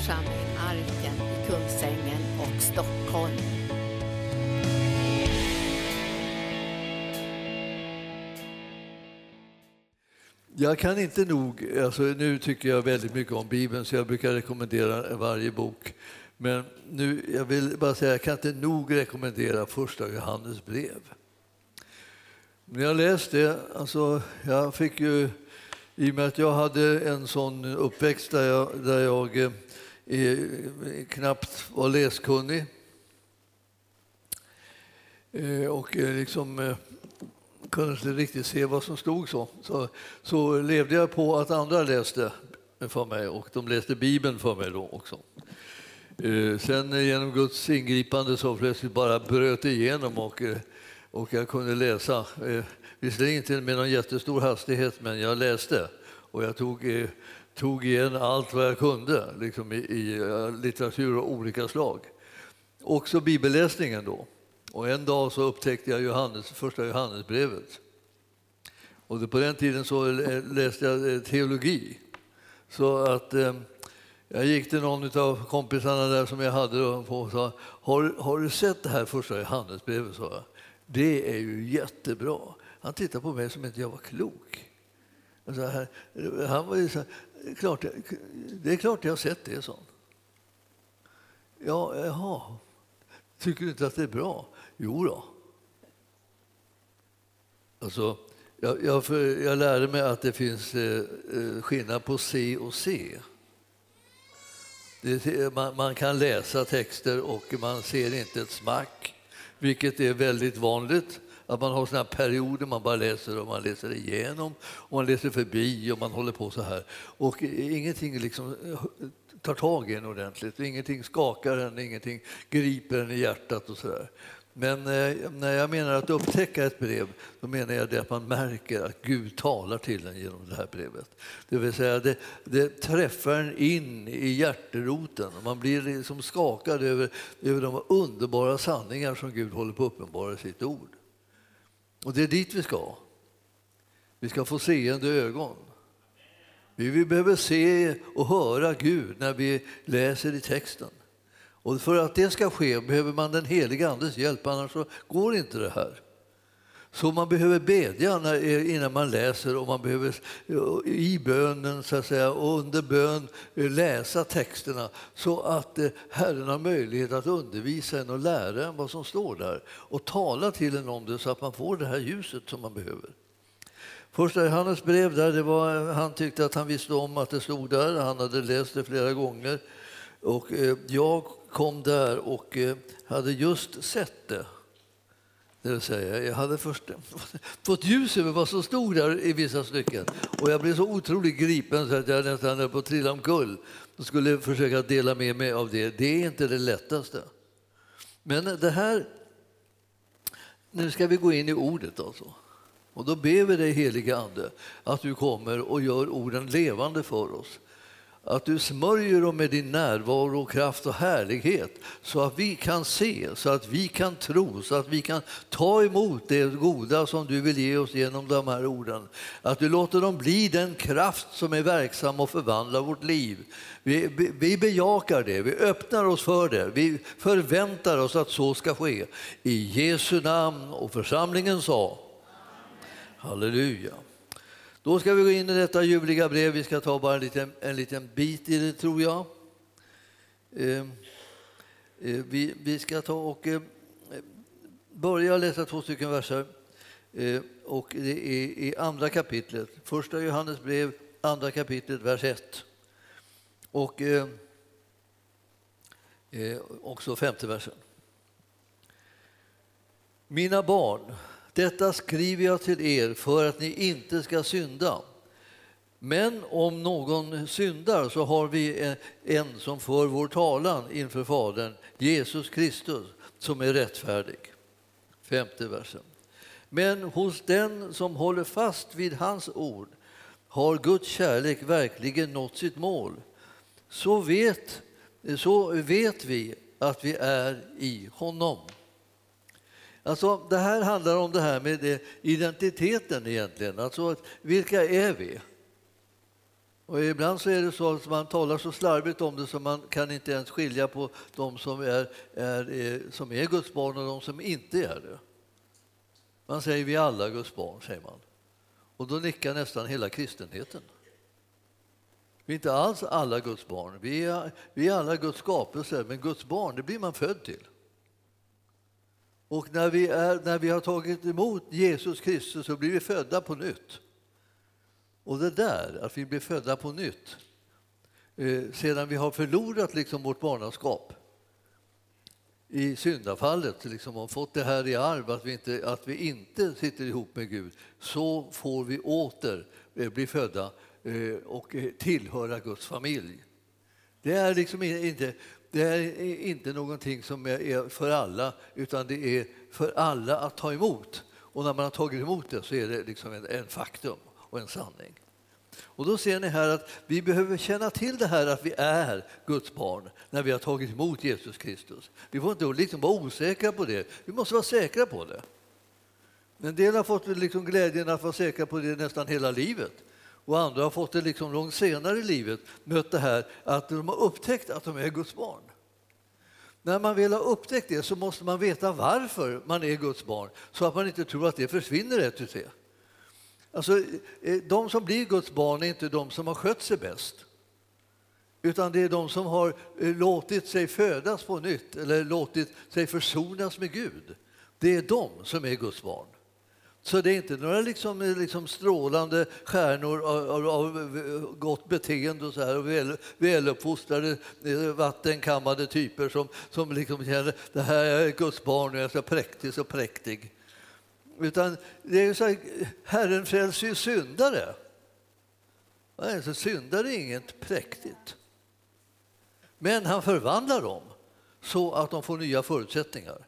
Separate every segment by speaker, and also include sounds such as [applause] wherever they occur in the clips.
Speaker 1: församling Arken i Kungsängen och Stockholm.
Speaker 2: Jag kan inte nog, alltså nu tycker jag väldigt mycket om Bibeln så jag brukar rekommendera varje bok. Men nu, jag vill bara säga, jag kan inte nog rekommendera första Johannes brev. När jag läste det, alltså jag fick ju, i och med att jag hade en sån uppväxt där jag, där jag eh, knappt var läskunnig eh, och eh, liksom eh, kunde inte riktigt se vad som stod så. så. Så levde jag på att andra läste för mig och de läste Bibeln för mig då också. Sen genom Guds ingripande så plötsligt bara bröt det igenom och, och jag kunde läsa. Visserligen inte med någon jättestor hastighet, men jag läste och jag tog, tog igen allt vad jag kunde liksom i, i eh, litteratur av olika slag. Också bibelläsningen då. Och en dag så upptäckte jag Johannes, första Johannesbrevet. Och på den tiden så läste jag eh, teologi. Så att eh, jag gick till någon av kompisarna där som jag hade och sa har, har du sett det här första Johannesbrevet? Sa jag. Det är ju jättebra. Han tittade på mig som inte jag var klok. Alltså, här, han var ju så här, klart, det är klart jag har sett det, sa Ja, jaha. Tycker du inte att det är bra? Jo då. Alltså, jag, jag, jag lärde mig att det finns eh, eh skillnad på se och se. Det, man, man, kan läsa texter och man ser inte ett smack, vilket är väldigt vanligt. Att man har såna perioder man bara läser och man läser igenom och man läser förbi och man håller på så här. Och ingenting liksom eh, tar tag i en ordentligt, ingenting skakar en, ingenting griper en i hjärtat och så där. Men eh, när jag menar att upptäcka ett brev, då menar jag det att man märker att Gud talar till en genom det här brevet. Det vill säga, det, det träffar en in i hjärteroten man blir liksom skakad över, över de underbara sanningar som Gud håller på att uppenbara i sitt ord. Och det är dit vi ska. Vi ska få seende ögon. Vi behöver se och höra Gud när vi läser i texten. Och för att det ska ske behöver man den heliga Andes hjälp, annars så går inte det här. Så man behöver bedja innan man läser och man behöver eh, i bönen så att säga, och under bön eh, läsa texterna så att eh, Herren har möjlighet att undervisa en och lära en vad som står där och tala till en om det så att man får det här ljuset som man behöver. Första Johannes brev där, det var, han tyckte att han visste om att det stod där, han hade läst det flera gånger. Och jag kom där och hade just sett det. Det vill säga, jag hade först fått ljus över vad som stod där i vissa stycken. Och jag blev så otroligt gripen så att jag nästan höll på att trilla omkull och skulle försöka dela med mig av det. Det är inte det lättaste. Men det här... Nu ska vi gå in i ordet alltså. Och då ber vi dig helige Ande att du kommer och gör orden levande för oss att du smörjer dem med din närvaro, och kraft och härlighet så att vi kan se, så att vi kan tro, så att vi kan ta emot det goda som du vill ge oss genom de här orden. Att du låter dem bli den kraft som är verksam och förvandlar vårt liv. Vi, vi bejakar det, vi öppnar oss för det, vi förväntar oss att så ska ske. I Jesu namn och församlingen sa Halleluja. Då ska vi gå in i detta ljuvliga brev. Vi ska ta bara en liten, en liten bit i det, tror jag. Eh, eh, vi, vi, ska ta och eh, börja läsa två stycken verser. Eh, och det är i andra kapitlet, första Johannes brev, andra kapitlet, vers 1. Och eh, eh, också femte versen. Mina barn, detta skriver jag till er för att ni inte ska synda. Men om någon syndar så har vi en som för vår talan inför Fadern, Jesus Kristus, som är rättfärdig. Femte versen. Men hos den som håller fast vid hans ord har Guds kärlek verkligen nått sitt mål. Så vet, så vet vi att vi är i honom. Alltså, det här handlar om det här med identiteten egentligen. Alltså, vilka är vi? Och ibland så är det så att man talar så slarvigt om det så man kan inte ens skilja på de som är, är, är, som är Guds barn och de som inte är det. Man säger vi är alla Guds barn, säger man. Och då nickar nästan hela kristenheten. Vi är inte alls alla Guds barn. Vi är, vi är alla Guds skapelser, men Guds barn, det blir man född till. Och när vi, är, när vi har tagit emot Jesus Kristus så blir vi födda på nytt. Och det där, att vi blir födda på nytt, eh, sedan vi har förlorat liksom vårt barnaskap i syndafallet liksom, och fått det här i arv, att vi, inte, att vi inte sitter ihop med Gud, så får vi åter eh, bli födda eh, och eh, tillhöra Guds familj. Det är liksom inte, det är inte någonting som är för alla, utan det är för alla att ta emot. Och när man har tagit emot det så är det liksom en, en faktum och en sanning. Och då ser ni här att vi behöver känna till det här att vi är Guds barn när vi har tagit emot Jesus Kristus. Vi får inte liksom vara osäkra på det, vi måste vara säkra på det. En del har fått liksom glädjen att vara säkra på det nästan hela livet och andra har fått det liksom långt senare i livet, mött det här att de har upptäckt att de är Guds barn. När man väl har upptäckt det så måste man veta varför man är Guds barn så att man inte tror att det försvinner ett ut det. Alltså, eh, de som blir Guds barn är inte de som har skött sig bäst utan det är de som har eh, låtit sig födas på nytt eller låtit sig försonas med Gud. Det är de som är Guds barn. Så det är inte några liksom, eh, liksom strålande stjärnor av, av, av, eh, gott beteende och, så här, och väl, väluppfostrade, eh, vattenkammade typer som, som liksom känner det här är Guds barn och jag är så präktig, så präktig. Utan det är så här, Herren frälser ju syndare. Alltså, syndare är inget präktigt. Men han förvandlar dem så att de får nya förutsättningar.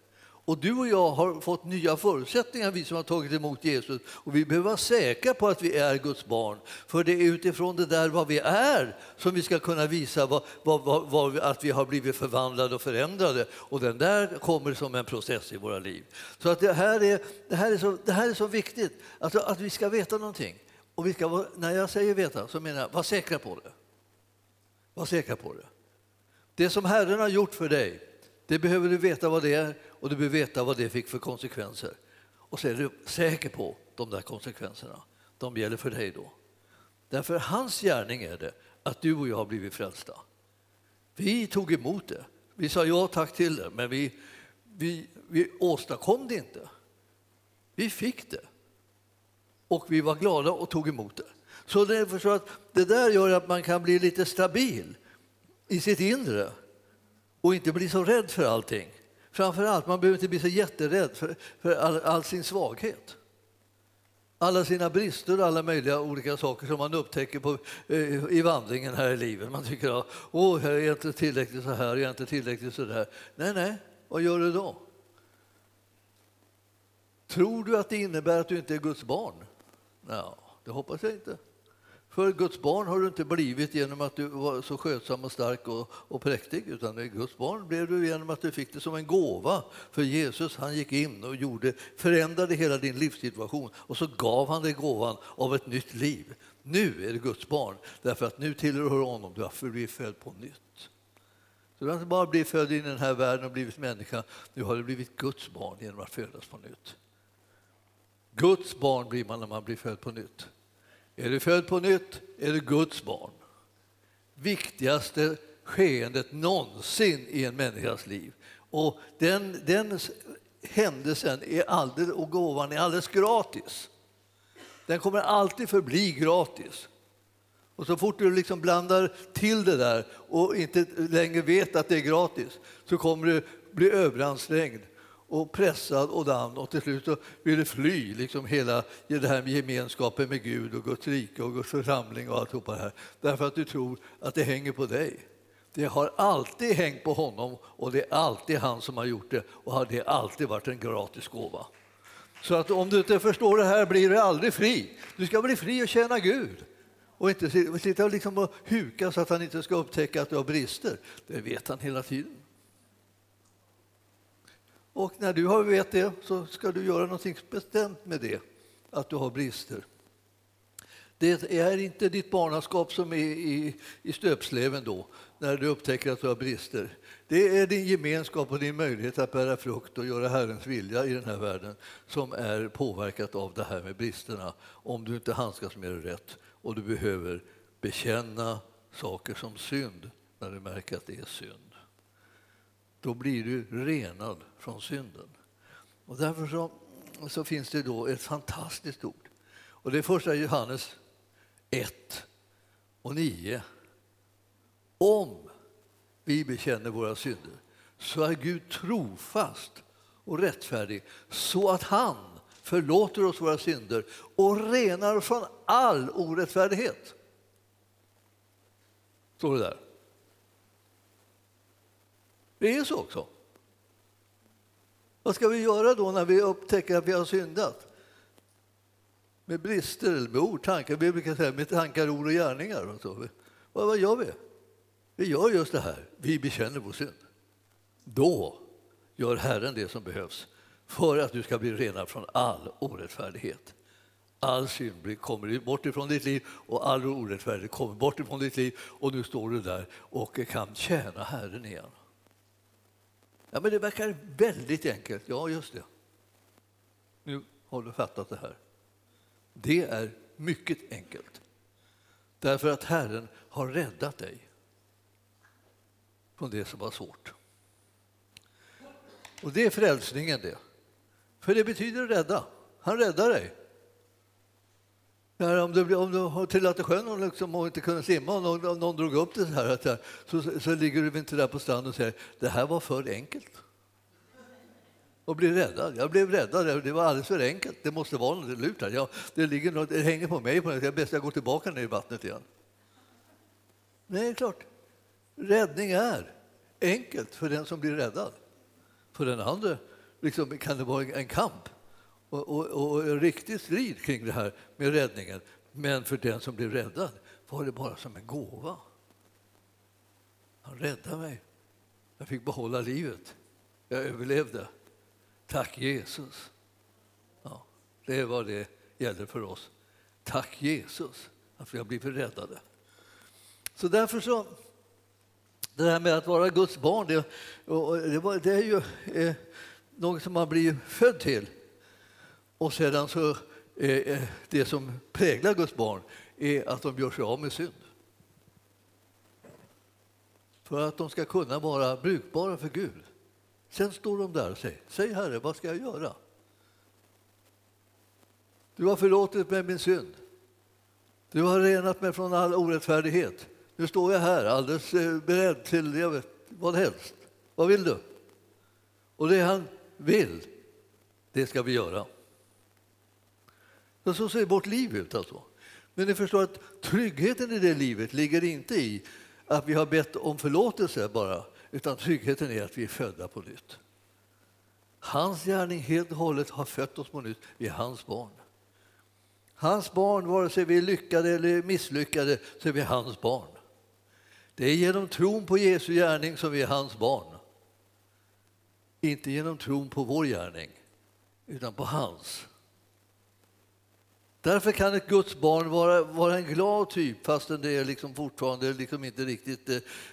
Speaker 2: Och du och jag har fått nya förutsättningar, vi som har tagit emot Jesus. Och vi behöver vara säkra på att vi är Guds barn. För det är utifrån det där vad vi är som vi ska kunna visa vad, vad, vad, att vi har blivit förvandlade och förändrade. Och den där kommer som en process i våra liv. Så att det, här är, det, här är så, det här är så viktigt, alltså att vi ska veta någonting. Och vi ska, när jag säger veta så menar jag, var säkra på det. Var säkra på det. Det som Herren har gjort för dig, det behöver du veta vad det är och du behöver veta vad det fick för konsekvenser. Och så är du säker på de där konsekvenserna. De gäller för dig då. Därför hans gärning är det att du och jag har blivit frälsta. Vi tog emot det. Vi sa ja tack till det, men vi, vi, vi åstadkom det inte. Vi fick det. Och vi var glada och tog emot det. Så det, så att det där gör att man kan bli lite stabil i sitt inre och inte bli så rädd för allting. Framför allt, man behöver inte bli så jätterädd för, för all, all, sin svaghet. Alla sina brister och alla möjliga olika saker som man upptäcker på, eh, i vandringen här i livet. Man tycker att åh, jag är inte tillräckligt så här, jag är inte tillräckligt så där. Nej, nej, vad gör du då? Tror du att det innebär att du inte är Guds barn? Ja, det hoppas jag inte. För Guds barn har du inte blivit genom att du var så skötsam och stark och, och präktig utan Guds barn blev du genom att du fick det som en gåva. För Jesus han gick in och gjorde, förändrade hela din livssituation och så gav han dig gåvan av ett nytt liv. Nu är du Guds barn därför att nu tillhör du honom, du har blivit född på nytt. Så du har inte bara blivit född i den här världen och blivit människa, nu har du blivit Guds barn genom att födas på nytt. Guds barn blir man när man blir född på nytt. Är du född på nytt är du Guds barn. Viktigaste skeendet någonsin i en människas liv. Och den, den händelsen är alldeles, och gåvan är alldeles gratis. Den kommer alltid förbli gratis. Och så fort du liksom blandar till det där och inte längre vet att det är gratis så kommer du bli överansträngd och pressad och damn och till slut så vill du fly liksom hela det här med gemenskapen med Gud och Guds rike och Guds församling och alltihopa det här. Därför att du tror att det hänger på dig. Det har alltid hängt på honom och det är alltid han som har gjort det och det har alltid varit en gratis gåva. Så att om du inte förstår det här blir du aldrig fri. Du ska bli fri och tjäna Gud och inte sitta och, liksom och huka så att han inte ska upptäcka att du har brister. Det vet han hela tiden. Och när du har vet det så ska du göra något bestämt med det, att du har brister. Det är inte ditt barnaskap som är i, i stöpsleven då, när du upptäcker att du har brister. Det är din gemenskap och din möjlighet att bära frukt och göra Herrens vilja i den här världen som är påverkat av det här med bristerna, om du inte handskas med det rätt och du behöver bekänna saker som synd när du märker att det är synd. Då blir du renad från synden. Och därför så, så finns det då ett fantastiskt ord. Och det är första Johannes 1 och 9. Om vi bekänner våra synder så är Gud trofast och rättfärdig så att han förlåter oss våra synder och renar från all orättfärdighet. Står det där. Det är så också. Vad ska vi göra då när vi upptäcker att vi har syndat? Med brister, eller med ord, tankar, vi brukar säga med tankar, ord och gärningar. Och så. Vad, vad gör vi? Vi gör just det här, vi bekänner vår synd. Då gör Herren det som behövs för att du ska bli renad från all orättfärdighet. All synd kommer bort ifrån ditt liv och all orättfärdighet kommer bort ifrån ditt liv och nu står du där och kan tjäna Herren igen. Ja, men det verkar väldigt enkelt. Ja, just det. Nu har du fattat det här. Det är mycket enkelt. Därför att Herren har räddat dig från det som var svårt. Och det är frälsningen det. För det betyder rädda. Han räddar dig om, du, om du har trillat i sjön och, liksom, och inte kunde simma och någon, någon drog upp dig så här, så, så ligger du inte där på stranden och säger det här var för enkelt. Och blir räddad. Jag blev räddad. Det var alldeles för enkelt. Det måste vara något lurt här. Jag, det, ligger något, det hänger på mig. På det. Det är bäst jag går tillbaka ner i vattnet igen. Nej, det är klart. Räddning är enkelt för den som blir räddad. För den andra liksom, kan det vara en kamp och, och, och en riktig strid kring det här med räddningen. Men för den som blev räddad var det bara som en gåva. Han räddade mig. Jag fick behålla livet. Jag överlevde. Tack Jesus. Ja, det är vad det gäller för oss. Tack Jesus att vi har blivit räddade. Så därför så det här med att vara Guds barn, det, det, det är ju eh, något som man blir född till. Och sedan så eh, eh, det som präglar Guds barn är att de gör sig av med synd. För att de ska kunna vara brukbara för Gud. Sen står de där och säger, säg Herre, vad ska jag göra? Du har förlåtit mig min synd. Du har renat mig från all orättfärdighet. Nu står jag här alldeles eh, beredd till jag vet, vad helst. Vad vill du? Och det han vill, det ska vi göra. Så ser vårt liv ut. Alltså. Men ni förstår att tryggheten i det livet ligger inte i att vi har bett om förlåtelse bara, utan tryggheten är att vi är födda på nytt. Hans gärning helt och hållet har fött oss på nytt. Vi är hans barn. Hans barn, vare sig vi är lyckade eller misslyckade, så är vi hans barn. Det är genom tron på Jesu gärning som vi är hans barn. Inte genom tron på vår gärning, utan på hans. Därför kan ett Guds barn vara, vara en glad typ fastän det är liksom fortfarande liksom inte riktigt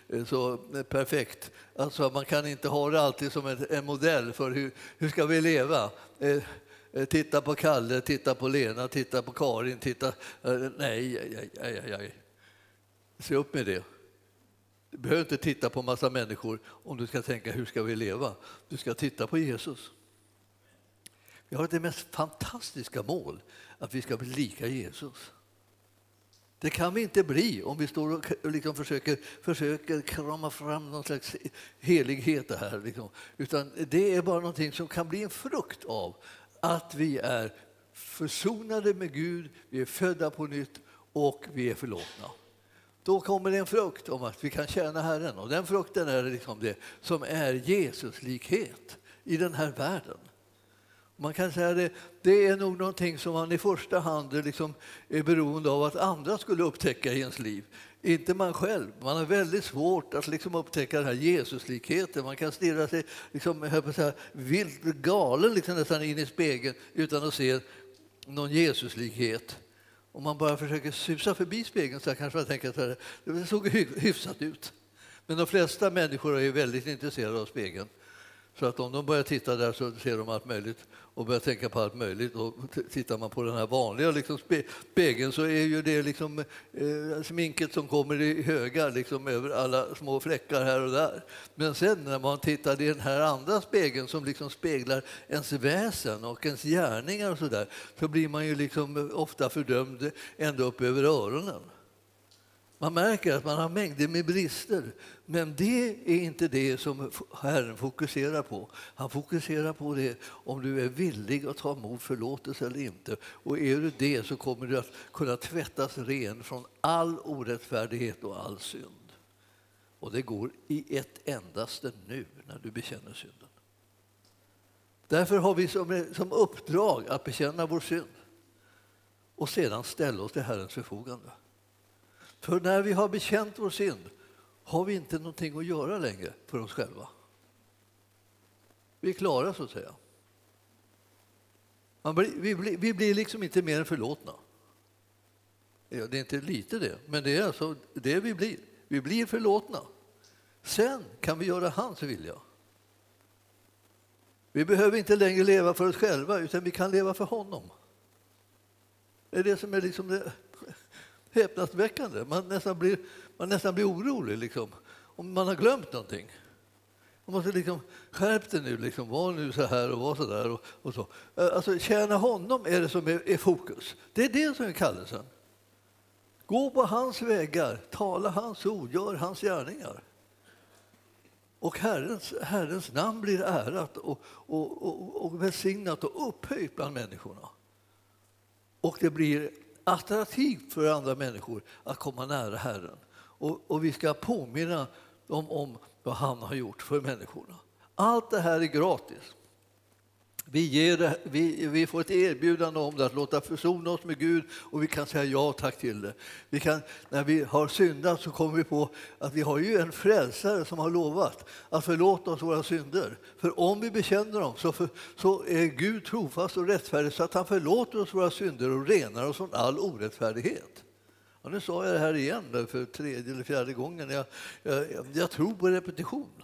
Speaker 2: eh, så perfekt. Alltså man kan inte ha det alltid som en, en modell för hur, hur ska vi leva. Eh, eh, titta på Kalle, titta på Lena, titta på Karin, titta... Eh, nej, aj, aj, aj, Se upp med det. Du behöver inte titta på massa människor om du ska tänka hur ska vi leva. Du ska titta på Jesus. Vi har det mest fantastiska mål, att vi ska bli lika Jesus. Det kan vi inte bli om vi står och liksom försöker, försöker krama fram någon slags helighet. Här, liksom. Utan det är bara någonting som kan bli en frukt av att vi är försonade med Gud, vi är födda på nytt och vi är förlåtna då kommer det en frukt om att vi kan tjäna Herren. Och den frukten är liksom det som är Jesuslikhet i den här världen. Man kan säga det, det är nog någonting som man i första hand liksom är beroende av att andra skulle upptäcka i ens liv. Inte man själv. Man har väldigt svårt att liksom upptäcka den här Jesuslikheten. Man kan stirra sig liksom, vilt galen liksom nästan in i spegeln utan att se någon Jesuslikhet. Om man bara försöker susa förbi spegeln så kanske man tänker att det såg hyfsat ut. Men de flesta människor är väldigt intresserade av spegeln. Så att om de börjar titta där så ser de allt möjligt och börjar tänka på allt möjligt. Och tittar man på den här vanliga liksom, spegeln så är ju det liksom, eh, sminket som kommer i högar liksom, över alla små fläckar här och där. Men sen när man tittar i den här andra spegeln som liksom speglar ens väsen och ens gärningar och så där så blir man ju liksom eh, ofta fördömd ända upp över öronen. Man märker att man har mängder med brister, men det är inte det som Herren fokuserar på. Han fokuserar på det om du är villig att ta emot förlåtelse eller inte. Och är du det så kommer du att kunna tvättas ren från all orättfärdighet och all synd. Och det går i ett endaste nu när du bekänner synden. Därför har vi som, som uppdrag att bekänna vår synd och sedan ställa oss till Herrens förfogande. För när vi har bekänt vår synd har vi inte någonting att göra längre för oss själva. Vi är klara, så att säga. Blir, vi, blir, vi blir liksom inte mer än förlåtna. Ja, det är inte lite det, men det är alltså det vi blir. Vi blir förlåtna. Sen kan vi göra hans vilja. Vi behöver inte längre leva för oss själva, utan vi kan leva för honom. Det är det som är liksom det häpnadsväckande. Man nästan blir, man nästan blir orolig liksom, om man har glömt någonting. Man måste liksom, skärp dig nu, liksom, var nu så här och var så där. Och, och så. Alltså, tjäna honom är det som är, är, fokus. Det är det som är kallelsen. Gå på hans vägar, tala hans ord, gör hans gärningar. Och Herrens, Herrens namn blir ärat och, och, och, och välsignat och upphöjt bland människorna. Och det blir attraktivt för andra människor att komma nära Herren. Och, och vi ska påminna dem om vad han har gjort för människorna. Allt det här är gratis. Vi, ger, vi, vi, får ett erbjudande om det, att låta försona oss med Gud och vi kan säga ja tack till det. Vi kan, när vi har syndat så kommer vi på att vi har ju en frälsare som har lovat att förlåta oss våra synder. För om vi bekänner dem så, för, så är Gud trofast och rättfärdig så att han förlåter oss våra synder och renar oss från all orättfärdighet. Ja, nu sa jag det här igen för tredje eller fjärde gången. Jag, jag, jag tror på repetition.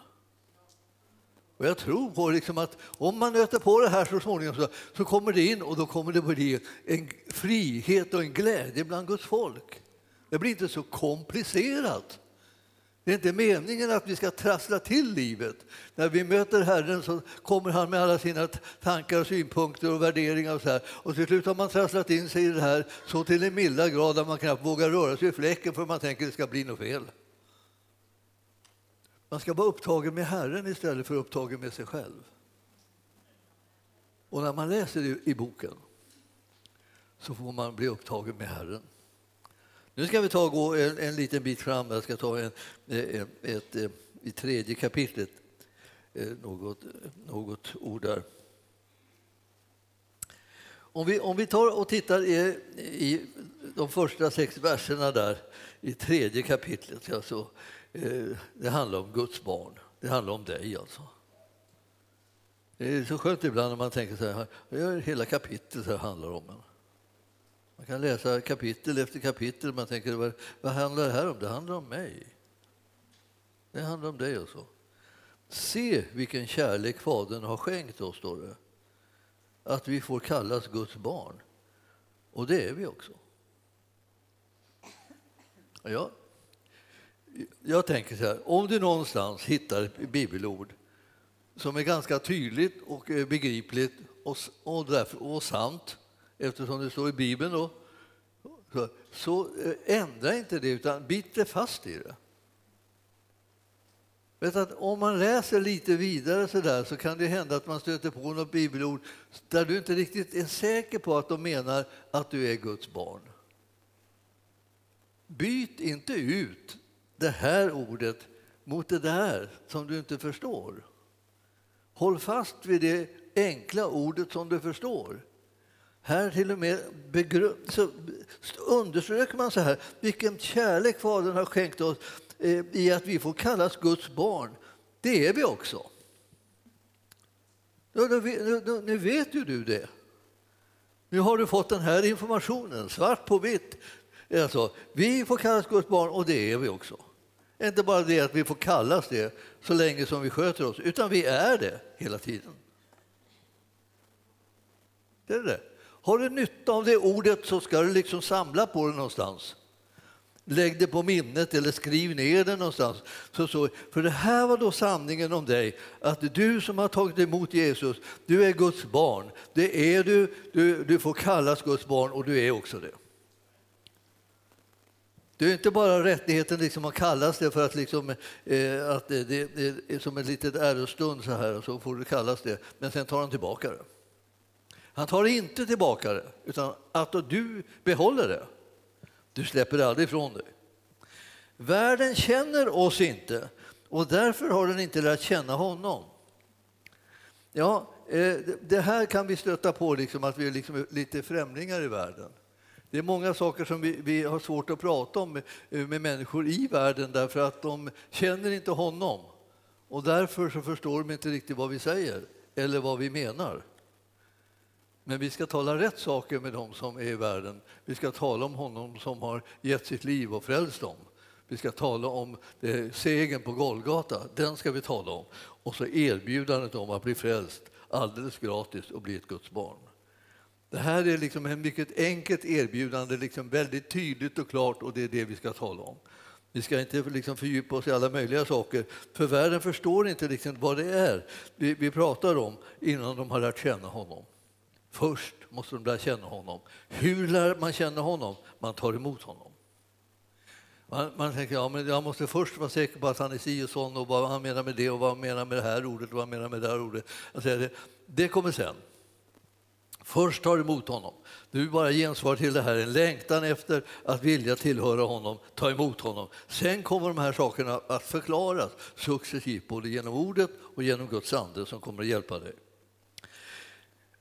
Speaker 2: Och jag tror på liksom att om man nöter på det här så småningom så, så kommer det in och då kommer det bli en frihet och en glädje bland Guds folk. Det blir inte så komplicerat. Det är inte meningen att vi ska trassla till livet. När vi möter Herren så kommer han med alla sina tankar, och synpunkter och värderingar. Och, så här. och till slut har man trasslat in sig i det här så till en milda grad att man knappt vågar röra sig i fläcken för man tänker att det ska bli något fel. Man ska vara upptagen med Herren istället för upptagen med sig själv. Och när man läser i boken så får man bli upptagen med Herren. Nu ska vi ta gå en, en liten bit fram. Jag ska ta en, eh, ett, ett, ett, i tredje kapitlet, eh, något, något ord där. Om vi, om vi tar och tittar i, i de första sex verserna där i tredje kapitlet alltså, Eh, det handlar om Guds barn. Det handlar om dig alltså. Det är så skönt ibland när man tänker så här, hela kapitlet här handlar om en. Man kan läsa kapitel efter kapitel och man tänker, vad, vad handlar det här om? Det handlar om mig. Det handlar om dig alltså. Se vilken kärlek Fadern har skänkt oss, står det. Att vi får kallas Guds barn. Och det är vi också. Ja, jag tänker så här, om du någonstans hittar ett bibelord som är ganska tydligt och eh, begripligt och, och, därför, och sant, eftersom det står i Bibeln, då, så, så eh, ändra inte det, utan bit dig fast i det. Vet att om man läser lite vidare så, där, så kan det hända att man stöter på något bibelord där du inte riktigt är säker på att de menar att du är Guds barn. Byt inte ut det här ordet mot det där som du inte förstår. Håll fast vid det enkla ordet som du förstår. Här till och med så undersöker man så här, vilken kärlek Fadern har skänkt oss eh, i att vi får kallas Guds barn. Det är vi också. Nu vet ju du det. Nu har du fått den här informationen, svart på vitt. Alltså, vi får kallas Guds barn och det är vi också. Inte bara det att vi får kallas det så länge som vi sköter oss, utan vi är det hela tiden. Det är det. Har du nytta av det ordet så ska du liksom samla på det någonstans. Lägg det på minnet eller skriv ner det någonstans. Så, så, för det här var då sanningen om dig, att du som har tagit emot Jesus, du är Guds barn. Det är du, du, du får kallas Guds barn och du är också det. Det är inte bara rättigheten liksom att kallas det för att, liksom, eh, att det, det, det, är som en liten ärostund så här, så får du kallas det, men sen tar han tillbaka det. Han tar inte tillbaka det, utan att du behåller det. Du släpper det aldrig ifrån dig. Världen känner oss inte och därför har den inte lärt känna honom. Ja, eh, det här kan vi stöta på, liksom, att vi är liksom lite främlingar i världen. Det är många saker som vi, vi har svårt att prata om med, med, människor i världen därför att de känner inte honom. Och därför så förstår de inte riktigt vad vi säger eller vad vi menar. Men vi ska tala rätt saker med dem som är i världen. Vi ska tala om honom som har gett sitt liv och frälst dem. Vi ska tala om det, segern på Golgata, den ska vi tala om. Och så erbjudandet om att bli frälst alldeles gratis och bli ett Guds barn. Det här är liksom ett mycket enkelt erbjudande, liksom väldigt tydligt och klart och det är det vi ska tala om. Vi ska inte liksom fördjupa oss i alla möjliga saker, för världen förstår inte liksom vad det är vi, vi pratar om innan de har lärt känna honom. Först måste de lära känna honom. Hur lär man känna honom? Man tar emot honom. Man, man tänker ja, men jag måste först vara säker på att han är si och sån och vad han menar med det och vad han menar med det här ordet och vad han menar med det här ordet. Alltså, det, det kommer sen. Först tar du emot honom. Du bara gensvar till det här, en längtan efter att vilja tillhöra honom, ta emot honom. Sen kommer de här sakerna att förklaras successivt, både genom ordet och genom Guds ande som kommer att hjälpa dig.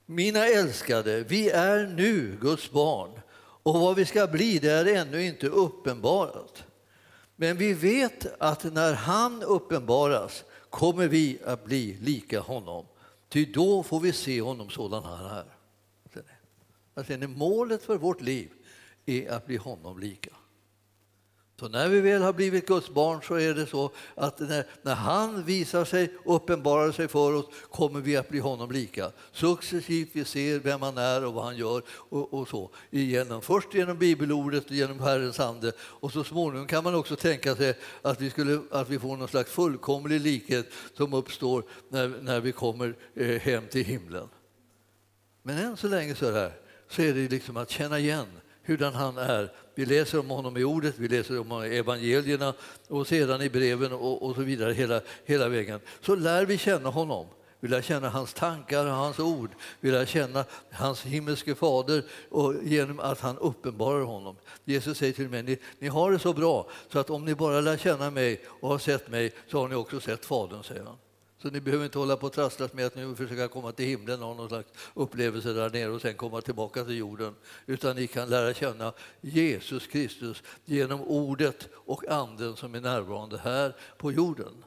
Speaker 2: Mina älskade, vi är nu Guds barn och vad vi ska bli det är ännu inte uppenbarat. Men vi vet att när han uppenbaras kommer vi att bli lika honom. Ty då får vi se honom sådan han är. Alltså, målet för vårt liv är att bli honom lika. Så när vi väl har blivit Guds barn så är det så att när, när han visar sig, uppenbarar sig för oss, kommer vi att bli honom lika. Successivt vi ser vem han är och vad han gör och, och så. Igenom, först genom bibelordet och genom Herrens ande och så småningom kan man också tänka sig att vi, skulle, att vi får någon slags fullkomlig likhet som uppstår när, när vi kommer eh, hem till himlen. Men än så länge så är det, här, så är det liksom att känna igen hurdan han är. Vi läser om honom i ordet, vi läser om evangelierna och sedan i breven och, och så vidare hela, hela vägen. Så lär vi känna honom. Vi lär känna hans tankar och hans ord. Vi lär känna hans himmelske fader och genom att han uppenbarar honom. Jesus säger till mig, ni, ni har det så bra så att om ni bara lär känna mig och har sett mig så har ni också sett Fadern, säger han. Så ni behöver inte hålla på och trasslas med att nu försöka komma till himlen och ha någon slags upplevelse där nere och sen komma tillbaka till jorden. Utan ni kan lära känna Jesus Kristus genom ordet och anden som är närvarande här på jorden.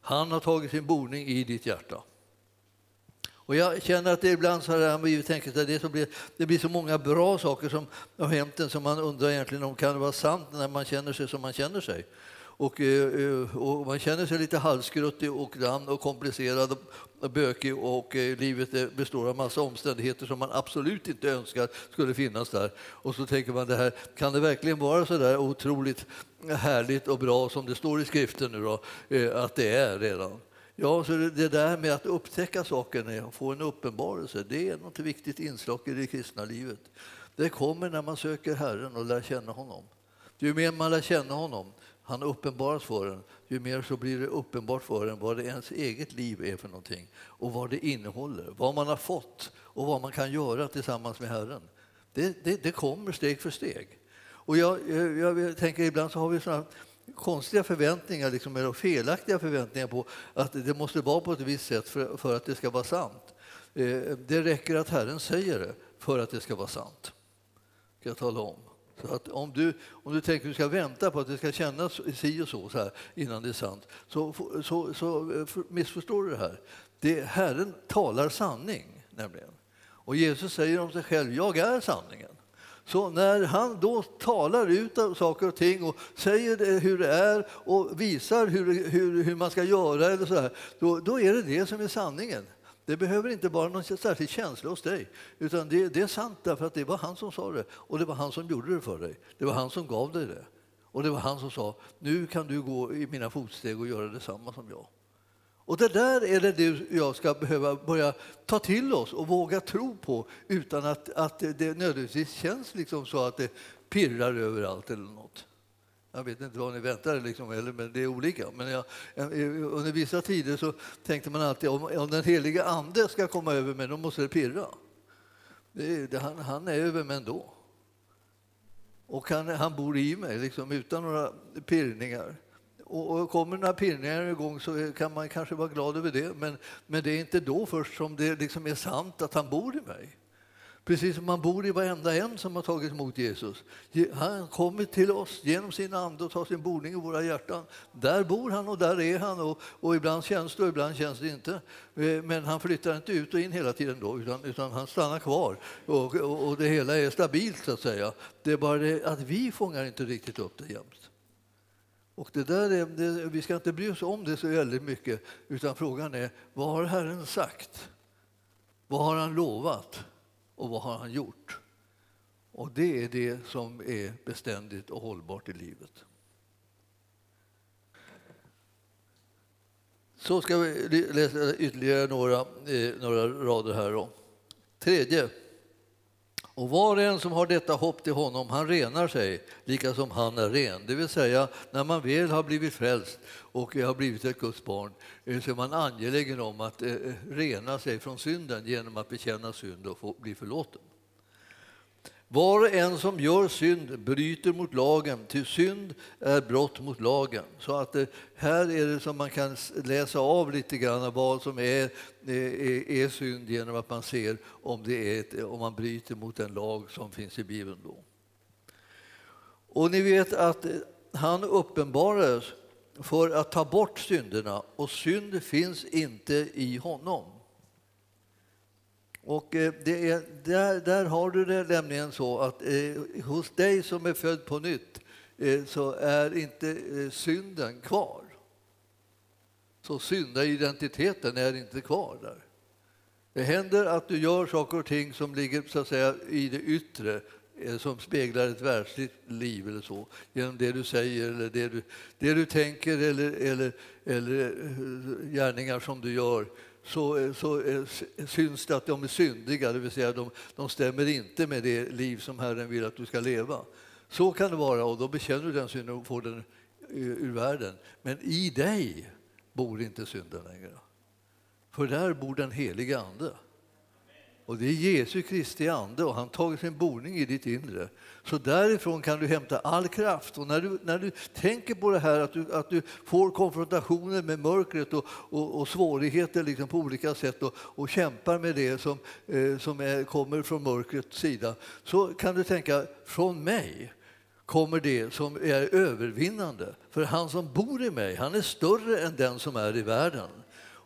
Speaker 2: Han har tagit sin boning i ditt hjärta. Och jag känner att det ibland så här, vi tänker att det, blir, det blir så många bra saker som har hänt en som man undrar egentligen om kan det vara sant när man känner sig som man känner sig. Och, eh, eh, och, man känner sig lite halvskruttig och grann och komplicerad och bökig och eh, livet består av massa omständigheter som man absolut inte önskar skulle finnas där. Och så tänker man det här, kan det verkligen vara så där otroligt härligt och bra som det står i skriften nu då, att det är redan? Ja, så det där med att upptäcka saker och få en uppenbarelse, det är något viktigt inslag i det kristna livet. Det kommer när man söker Herren och lär känna honom. Ju mer man lär känna honom, han uppenbaras för en, ju mer så blir det uppenbart för en vad det ens eget liv är för någonting och vad det innehåller, vad man har fått och vad man kan göra tillsammans med Herren. Det, det, det kommer steg för steg. Och jag, jag, jag, tänker ibland så har vi såna konstiga förväntningar, liksom, eller felaktiga förväntningar på att det måste vara på ett visst sätt för, för att det ska vara sant. Eh, det räcker att Herren säger det för att det ska vara sant. Ska jag tala om. Så att om, du, om du tänker att du ska vänta på att det ska kännas si och så, så här, innan det är sant, så, så, så eh, missförstår du det här. Det, Herren talar sanning, nämligen. Och Jesus säger om sig själv, jag är sanningen. Så när han då talar ut av saker och ting och säger hur det är och visar hur, hur, hur man ska göra, eller så här, då, då är det det som är sanningen. Det behöver inte vara någon särskild känsla hos dig, utan det, det, är sant därför att det var han som sa det och det var han som gjorde det för dig. Det var han som gav dig det. Och det var han som sa, nu kan du gå i mina fotsteg och göra detsamma som jag. Och det där är det du jag ska behöva börja ta till oss och våga tro på utan att, att det nödvändigtvis känns liksom så att det pirrar överallt eller något. Jag vet inte vad ni väntar, liksom, eller, men det är olika. Men jag, under vissa tider så tänkte man alltid om, om den heliga ande ska komma över mig, då måste det pirra. Det, det, han, han, är över mig ändå. Och han, han bor i mig liksom, utan några pirrningar. Och, och kommer några pirrningar igång så kan man kanske vara glad över det. Men, men det är inte då först som det liksom är sant att han bor i mig. Precis som man bor i varenda en som har tagit emot Jesus. Han kommer till oss genom sin ande och tar sin boning i våra hjärtan. Där bor han och där är han och, och ibland känns det och ibland känns det inte. Eh, men han flyttar inte ut och in hela tiden då utan, utan han stannar kvar och, och, och, det hela är stabilt så att säga. Det är bara det att vi fångar inte riktigt upp det jämt. Och det där är, det, vi ska inte bry oss om det så väldigt mycket utan frågan är vad har Herren sagt? Vad har han lovat? Och vad har han gjort? Och det är det som är beständigt och hållbart i livet. Så ska vi läsa ytterligare några, eh, några rader här. Då. Tredje. Och var och en som har detta hopp till honom, han renar sig lika som han är ren. Det vill säga, när man väl har blivit frälst och har blivit ett Guds barn eh, så är man angelägen om att eh, eh, rena sig från synden genom att bekänna synd och få bli förlåten. Var och en som gör synd bryter mot lagen, till synd är brott mot lagen. Så att det, här är det som man kan läsa av lite grann vad som är, eh, är, är synd genom att man ser om, det är ett, om man bryter mot den lag som finns i Bibeln. Då. Och ni vet att eh, han uppenbarades för att ta bort synderna och synd finns inte i honom. Och eh, det är, där, där har du det nämligen så att eh, hos dig som är född på nytt eh, så är inte eh, synden kvar. Så syndaidentiteten är inte kvar där. Det händer att du gör saker och ting som ligger så att säga, i det yttre eh, som speglar ett världsligt liv eller så, genom det du säger eller det du, det du tänker eller, eller, eller eh, gärningar som du gör så, så eh, syns det att de är syndiga, det vill säga de, de stämmer inte med det liv som Herren vill att du ska leva. Så kan det vara och då bekänner du den synden och får den eh, ur världen. Men i dig bor inte synden längre. För där bor den heliga Ande. Och det är Jesu Kristi ande och han tagit sin boning i ditt inre. Så därifrån kan du hämta all kraft. Och när du, när du tänker på det här att du, att du får konfrontationer med mörkret och, och, och svårigheter liksom på olika sätt och, och kämpar med det som, eh, som är, kommer från mörkrets sida så kan du tänka, från mig kommer det som är övervinnande. För han som bor i mig, han är större än den som är i världen.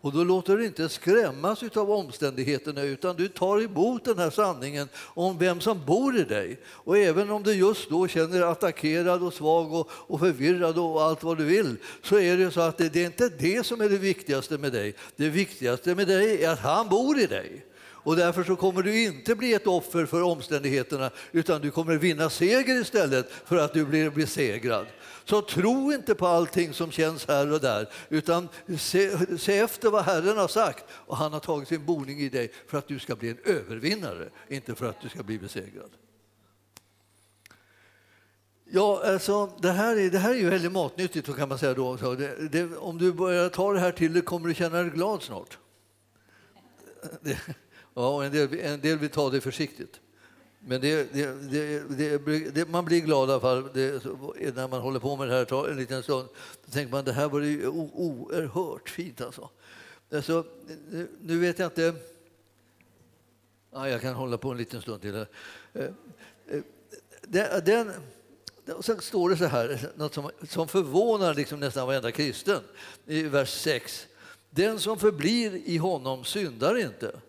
Speaker 2: Och då låter du inte skrämmas av omständigheterna utan du tar emot den här sanningen om vem som bor i dig. Och även om du just då känner dig attackerad och svag och, och förvirrad och allt vad du vill så är det så att det, det är inte det som är det viktigaste med dig. Det viktigaste med dig är att han bor i dig. Och därför så kommer du inte bli ett offer för omständigheterna utan du kommer vinna seger istället för att du blir besegrad. Så tro inte på allting som känns här och där, utan se, se, efter vad Herren har sagt. Och han har tagit sin boning i dig för att du ska bli en övervinnare, inte för att du ska bli besegrad. Ja, alltså, det, här är, det här är ju väldigt matnyttigt kan man säga då. Så det, det, om du börjar ta det här till dig kommer du känna dig glad snart. Det, [laughs] ja, en del, en del vill ta det försiktigt. Men det, det, det, man blir glad i alla fall när man håller på med det här en liten stund. Då tänker man det här var ju oerhört fint alltså. alltså nu vet jag inte... Ja, jag kan hålla på en liten stund till. Här. Eh, eh, den, och sen står det så här, något som, som förvånar liksom nästan varenda kristen, i vers 6. Den som förblir i honom syndar inte.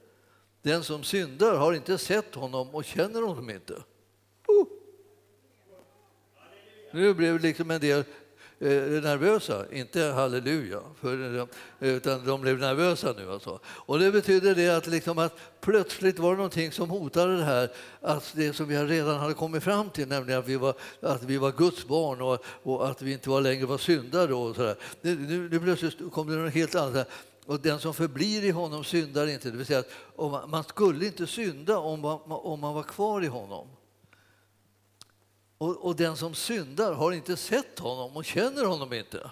Speaker 2: Den som syndar har inte sett honom och känner honom inte. Oh. Nu blev liksom en del Eh, nervösa, inte halleluja, för, utan de blev nervösa nu. Alltså. Och det betyder det att, liksom att plötsligt var det någonting som hotade det här, att det som vi redan hade kommit fram till, nämligen att vi var, att vi var Guds barn och, och att vi inte var längre var syndare. Och så där. Nu, nu, nu plötsligt kom det något helt annat. Och den som förblir i honom syndar inte. Det vill säga att man, skulle inte synda om man, om man var kvar i honom. Och, och, den som syndar har inte sett honom och känner honom inte.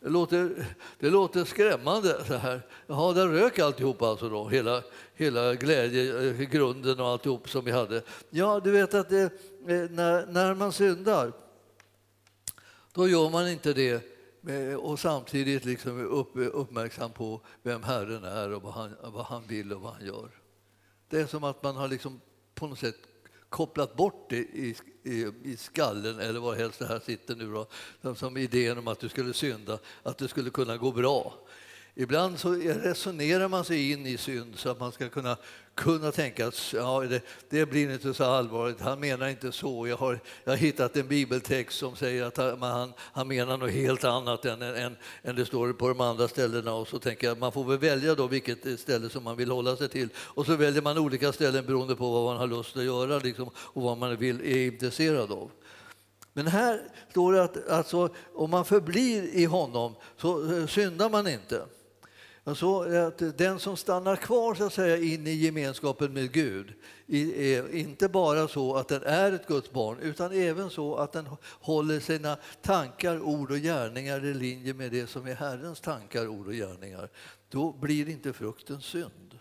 Speaker 2: Det låter, det låter skrämmande. Så här. Jaha, där rök alltihop alltså då, hela, hela glädjegrunden och alltihop som vi hade. Ja, du vet att det, eh, när, när man syndar, då gör man inte det Eh, och samtidigt liksom upp, uppmärksam på vem Herren är och vad han, vad han vill och vad han gör. Det är som att man har liksom på något sätt kopplat bort det i, i, i skallen eller var helst det här sitter nu då, som idén om att du skulle synda, att det skulle kunna gå bra. Ibland så resonerar man sig in i synd så att man ska kunna, kunna tänka att ja, det, det blir inte så allvarligt, han menar inte så. Jag har, jag har hittat en bibeltext som säger att han, han menar något helt annat än, än, än det står på de andra ställena. Och så tänker jag man får väl välja då vilket ställe som man vill hålla sig till. Och så väljer man olika ställen beroende på vad man har lust att göra liksom, och vad man vill, är intresserad av. Men här står det att alltså, om man förblir i honom så eh, syndar man inte. Alltså att den som stannar kvar så att säga, in i gemenskapen med Gud är inte bara så att den är ett Guds barn utan även så att den håller sina tankar, ord och gärningar i linje med det som är Herrens tankar, ord och gärningar. Då blir inte frukten synd.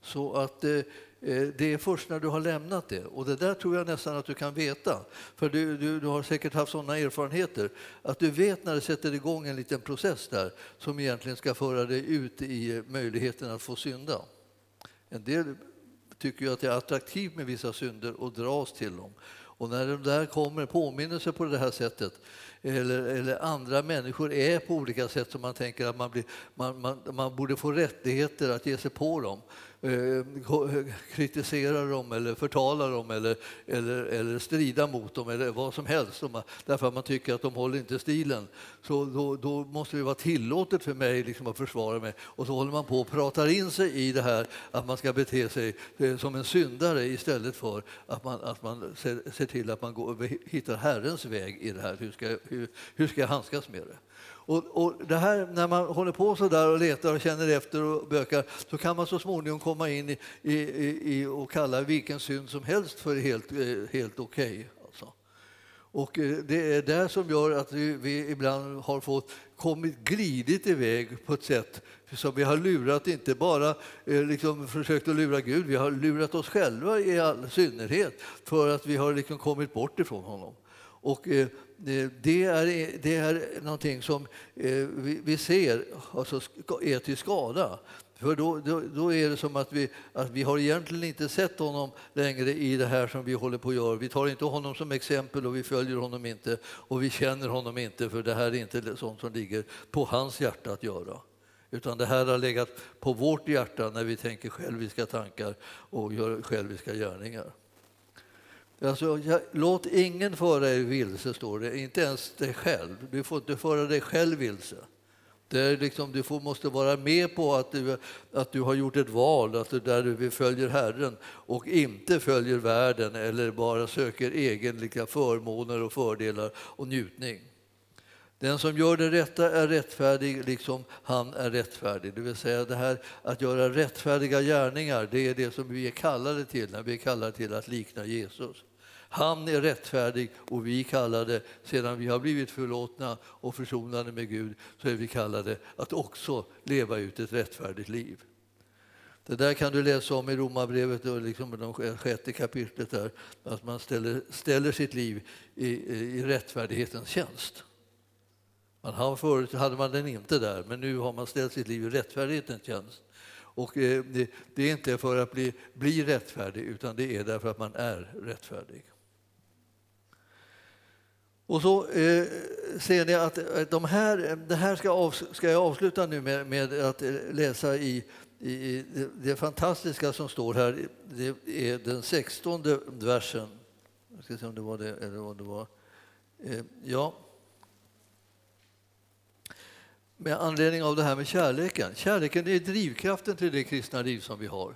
Speaker 2: Så att eh, Eh, det är först när du har lämnat det. Och det där tror jag nästan att du kan veta. För du, du, du har säkert haft sådana erfarenheter. Att du vet när det sätter igång en liten process där som egentligen ska föra dig ut i möjligheten att få synda. En del tycker ju att det är attraktivt med vissa synder och dras till dem. Och när de där kommer påminnelser på det här sättet eller, eller, andra människor är på olika sätt som man tänker att man, blir, man, man, man borde få rättigheter att ge sig på dem Eh, eh kritisera dem eller förtala dem eller, eller, eller strida mot dem eller vad som helst därför att man tycker att de håller inte stilen. Så då, då måste det vara tillåtet för mig liksom att försvara mig. Och så håller man på och pratar in sig i det här att man ska bete sig eh, som en syndare istället för att man, att man ser, ser till att man går, hittar Herrens väg i det här. Hur ska, hur, hur ska jag handskas med det? Och, och, det här, när man håller på så där och letar och känner efter och bökar så kan man så småningom komma in i, i, i och kalla vilken synd som helst för helt, eh, helt okej. Okay, alltså. Och eh, det är det som gör att vi, vi ibland har fått kommit glidit iväg på ett sätt som vi har lurat, inte bara eh, liksom försökt att lura Gud, vi har lurat oss själva i all synnerhet för att vi har liksom kommit bort ifrån honom. Och eh, eh, det är, det är någonting som eh, vi ser alltså är till skada. För då, då, då, är det som att vi, att vi har egentligen inte sett honom längre i det här som vi håller på att göra. Vi tar inte honom som exempel och vi följer honom inte och vi känner honom inte för det här är inte sånt som ligger på hans hjärta att göra. Utan det här har legat på vårt hjärta när vi tänker själviska tankar och gör själviska gärningar. Alltså, låt ingen föra dig vilse, står det. Inte ens dig själv. Du får inte föra dig själv vilse. Det är liksom, du får, måste vara med på att du, att du har gjort ett val att du, där du följer Herren och inte följer världen eller bara söker egenlika förmåner och fördelar och njutning. Den som gör det rätta är rättfärdig liksom han är rättfärdig. Det vill säga det här att göra rättfärdiga gärningar, det är det som vi är kallade till när vi är kallade till att likna Jesus. Han är rättfärdig och vi kallade, sedan vi har blivit förlåtna och försonade med Gud, så är vi kallade att också leva ut ett rättfärdigt liv. Det där kan du läsa om i Romarbrevet liksom det sjätte kapitlet där, att man ställer, ställer sitt liv i, i rättfärdighetens tjänst. Man har, förut hade man den inte där, men nu har man ställt sitt liv i rättfärdighetens tjänst. Och eh, det, det är inte för att bli, bli rättfärdig, utan det är därför att man är rättfärdig. Och så, eh, ser ni att eh, de här, det här ska, av, ska jag avsluta nu med, med att eh, läsa i, i det fantastiska som står här. Det är den sextonde versen. Jag ska se om det var det. Eller vad det var. Eh, ja. Med anledning av det här med kärleken. Kärleken är drivkraften till det kristna liv som vi har.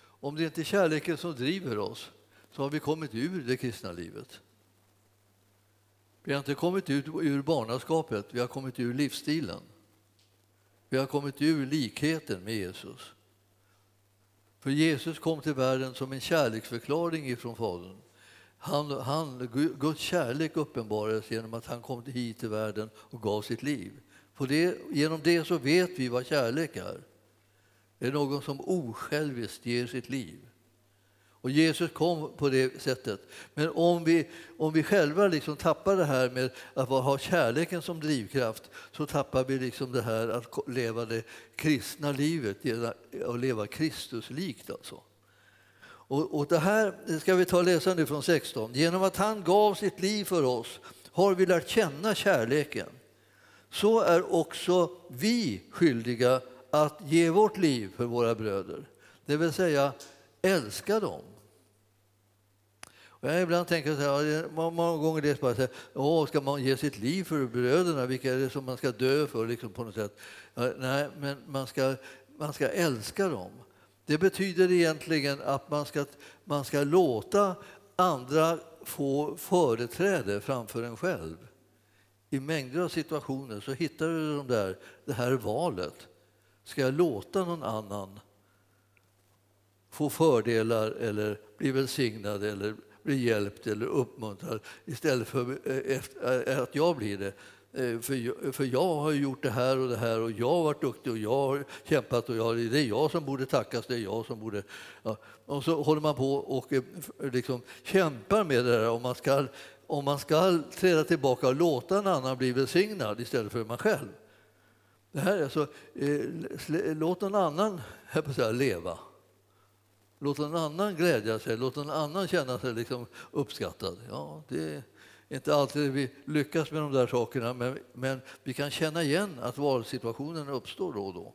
Speaker 2: Om det inte är kärleken som driver oss så har vi kommit ur det kristna livet. Vi har inte kommit ut ur barnaskapet, vi har kommit ur livsstilen. Vi har kommit ur likheten med Jesus. För Jesus kom till världen som en kärleksförklaring ifrån Fadern. Han, han, Guds kärlek uppenbarades genom att han kom hit till världen och gav sitt liv. På det, genom det så vet vi vad kärlek är. Det är någon som osjälviskt ger sitt liv. Och Jesus kom på det sättet. Men om vi, om vi själva liksom tappar det här med att ha kärleken som drivkraft så tappar vi liksom det här att leva det kristna livet att leva Kristuslikt. Alltså. Och, och det här ska vi ta och läsa nu från 16. Genom att han gav sitt liv för oss har vi lärt känna kärleken. Så är också vi skyldiga att ge vårt liv för våra bröder, det vill säga älska dem. Jag ibland tänker så här, många gånger det bara så här, Åh, ska man ge sitt liv för bröderna, vilka är det som man ska dö för liksom på något sätt? Nej, men man ska, man ska älska dem. Det betyder egentligen att man ska, man ska låta andra få företräde framför en själv. I mängder av situationer så hittar du de där, det här valet. Ska jag låta någon annan få fördelar eller bli välsignad eller bli hjälpt eller uppmuntrad istället för eh, eh, att jag blir det? Eh, för jag, för jag har gjort det här och det här och jag har varit duktig och jag har kämpat och jag, det är jag som borde tackas, det är jag som borde... Ja. Och så håller man på och liksom kämpar med det där om man ska om man ska träda tillbaka och låta en annan bli välsignad istället för man själv. Det här är alltså, eh, låt någon annan jag säga, leva. Låt någon annan glädja sig, låt någon annan känna sig liksom uppskattad. Ja, det är inte alltid vi lyckas med de där sakerna men, men vi kan känna igen att valsituationen uppstår då och då.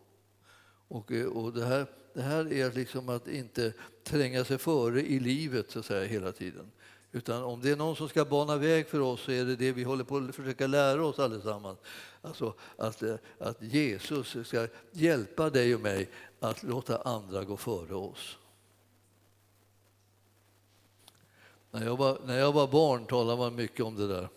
Speaker 2: Och, eh, och det, här, det här är liksom att inte tränga sig före i livet så att säga, hela tiden. Utan om det är någon som ska bana väg för oss så är det det vi håller på att försöka lära oss allesammans. Alltså att, eh, att Jesus ska hjälpa dig och mig att låta andra gå före oss. När jag var, när jag var barn talade man mycket om det där.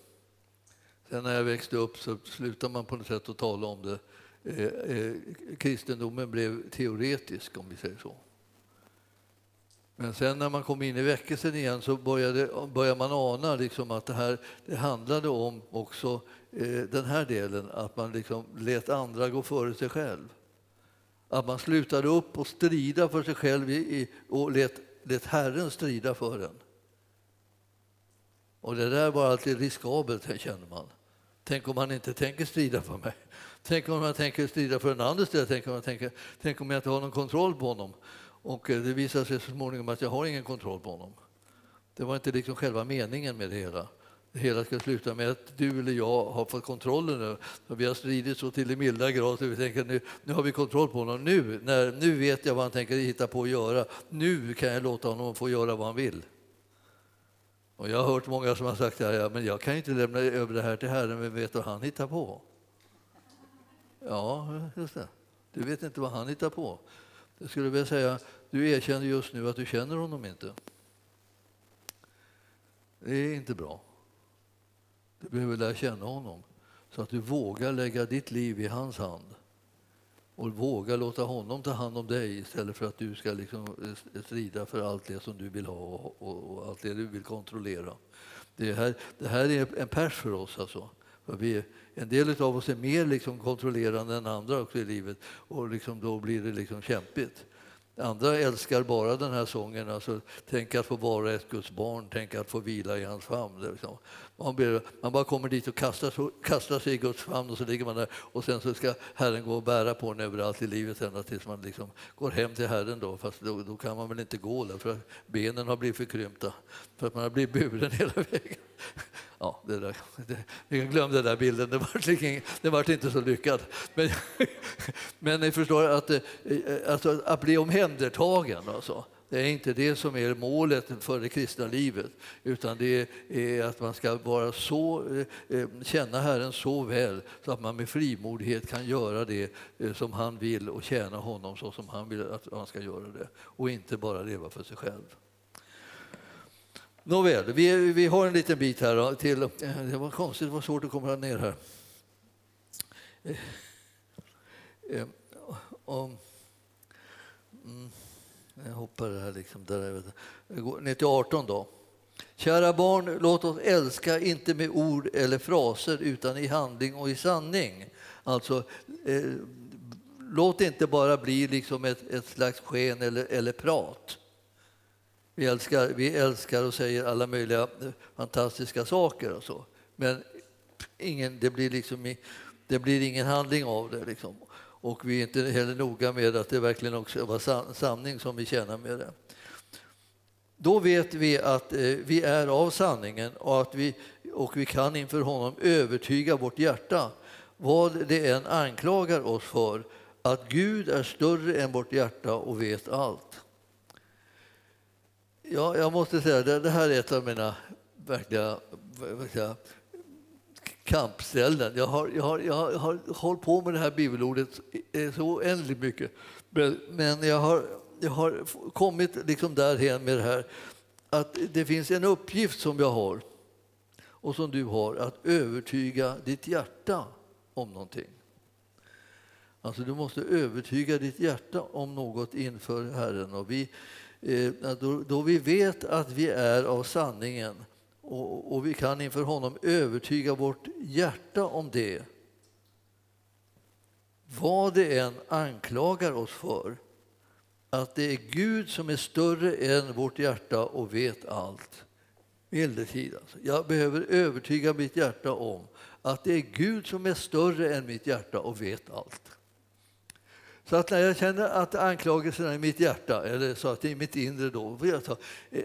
Speaker 2: Sen när jag växte upp så slutade man på något sätt att tala om det. Eh, eh, kristendomen blev teoretisk, om vi säger så. Men sen när man kom in i väckelsen igen så började, började man ana liksom att det här det handlade om också eh, den här delen, att man liksom lät andra gå före sig själv. Att man slutade upp och strida för sig själv i, och lät, lät Herren strida för en. Och det där var alltid riskabelt, kände man. Tänk om han inte tänker strida för mig. Tänk om han tänker strida för en annan istället. Tänk om, jag tänker, tänk om jag inte har någon kontroll på honom. Och eh, det visade sig så småningom att jag har ingen kontroll på honom. Det var inte liksom själva meningen med det hela. Det hela ska sluta med att du eller jag har fått kontrollen nu. Vi har stridit så till det milda grad att vi tänker nu, nu har vi kontroll på honom. Nu, när, nu vet jag vad han tänker hitta på att göra. Nu kan jag låta honom få göra vad han vill. Och jag har hört många som har sagt att ja, men jag kan inte lämna över det här till Herren, men vet vad han hittar på? Ja, just det. Du vet inte vad han hittar på. Jag skulle vilja säga, du erkänner just nu att du känner honom inte. Det är inte bra. Du behöver lära känna honom så att du vågar lägga ditt liv i hans hand och våga låta honom ta hand om dig istället för att du ska liksom eh, eh, strida för allt det som du vill ha och, och allt det du vill kontrollera. Det här, det här är en pers för oss. Alltså. För vi, en del av oss är mer liksom kontrollerande än andra också i livet och liksom då blir det liksom kämpigt. Andra älskar bara den här sången, alltså, tänk att få vara ett Guds barn, tänk att få vila i hans famn. Liksom. Man, ber, man, bara kommer dit och kastar, kastar sig i Guds famn och så ligger man där och sen så ska Herren gå och bära på en överallt i livet ända tills man liksom går hem till Herren. Då. Fast då, då kan man väl inte gå där för benen har blivit förkrympta för att man har blivit buren [laughs] hela vägen. Ja, det där, det, jag glömde den där bilden, det var, liksom det var inte så lyckad. Men, [laughs] men ni förstår att, eh, alltså, att bli omhändertagen. Alltså. Det är inte det som är målet för det kristna livet utan det är att man ska vara så, eh, eh, känna Herren så väl så att man med frimodighet kan göra det som han vill och tjäna honom så som han vill att man ska göra det och inte bara leva för sig själv. Nåväl, vi, vi har en liten bit här till. Eh, det var konstigt, det var svårt att komma ner här. Eh, eh, om, mm, jag hoppar här liksom där. Jag går ner till 18 då. Kära barn, låt oss älska inte med ord eller fraser utan i handling och i sanning. Alltså, eh, låt det inte bara bli liksom ett, ett slags sken eller, eller prat. Vi älskar, vi älskar och säger alla möjliga eh, fantastiska saker och så. Men ingen, det, blir liksom, det blir ingen handling av det. Liksom. Och vi är inte heller noga med att det verkligen också var sanning som vi tjänar med det. Då vet vi att eh, vi är av sanningen och att vi, och vi kan inför honom övertyga vårt hjärta vad det än anklagar oss för, att Gud är större än vårt hjärta och vet allt. Ja, jag måste säga att det här är ett av mina verkliga säga, kampställen. Jag har, jag, har, jag har hållit på med det här bibelordet så oändligt mycket. Men jag har, jag har kommit liksom därhen med det här att det finns en uppgift som jag har och som du har, att övertyga ditt hjärta om någonting. Alltså du måste övertyga ditt hjärta om något inför Herren. Och vi, Eh, då, då vi vet att vi är av sanningen och, och vi kan inför honom övertyga vårt hjärta om det vad det än anklagar oss för, att det är Gud som är större än vårt hjärta och vet allt. Medeltid alltså. Jag behöver övertyga mitt hjärta om att det är Gud som är större än mitt hjärta och vet allt. Så att när jag känner att anklagelserna i mitt hjärta, eller så att det är mitt inre då, är,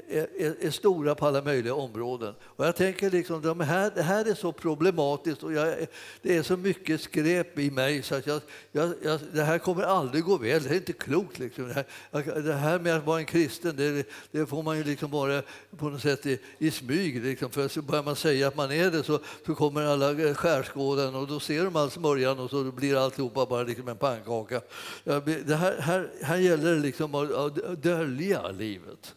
Speaker 2: är, är, stora på alla möjliga områden. Och jag tänker liksom, det här, det här är så problematiskt och jag, det är så mycket skräp i mig så att jag, jag, jag, det här kommer aldrig gå väl. Det är inte klokt. Liksom. Det, här, det här med att vara en kristen, det, det får man ju liksom bara på något sätt i, i smyg. Liksom. För så börjar man säga att man är det så, så kommer alla eh, skärskåden och då ser de all smörjan och så blir alltihopa bara liksom en pannkaka. Det här, här, här gäller det liksom att dölja livet.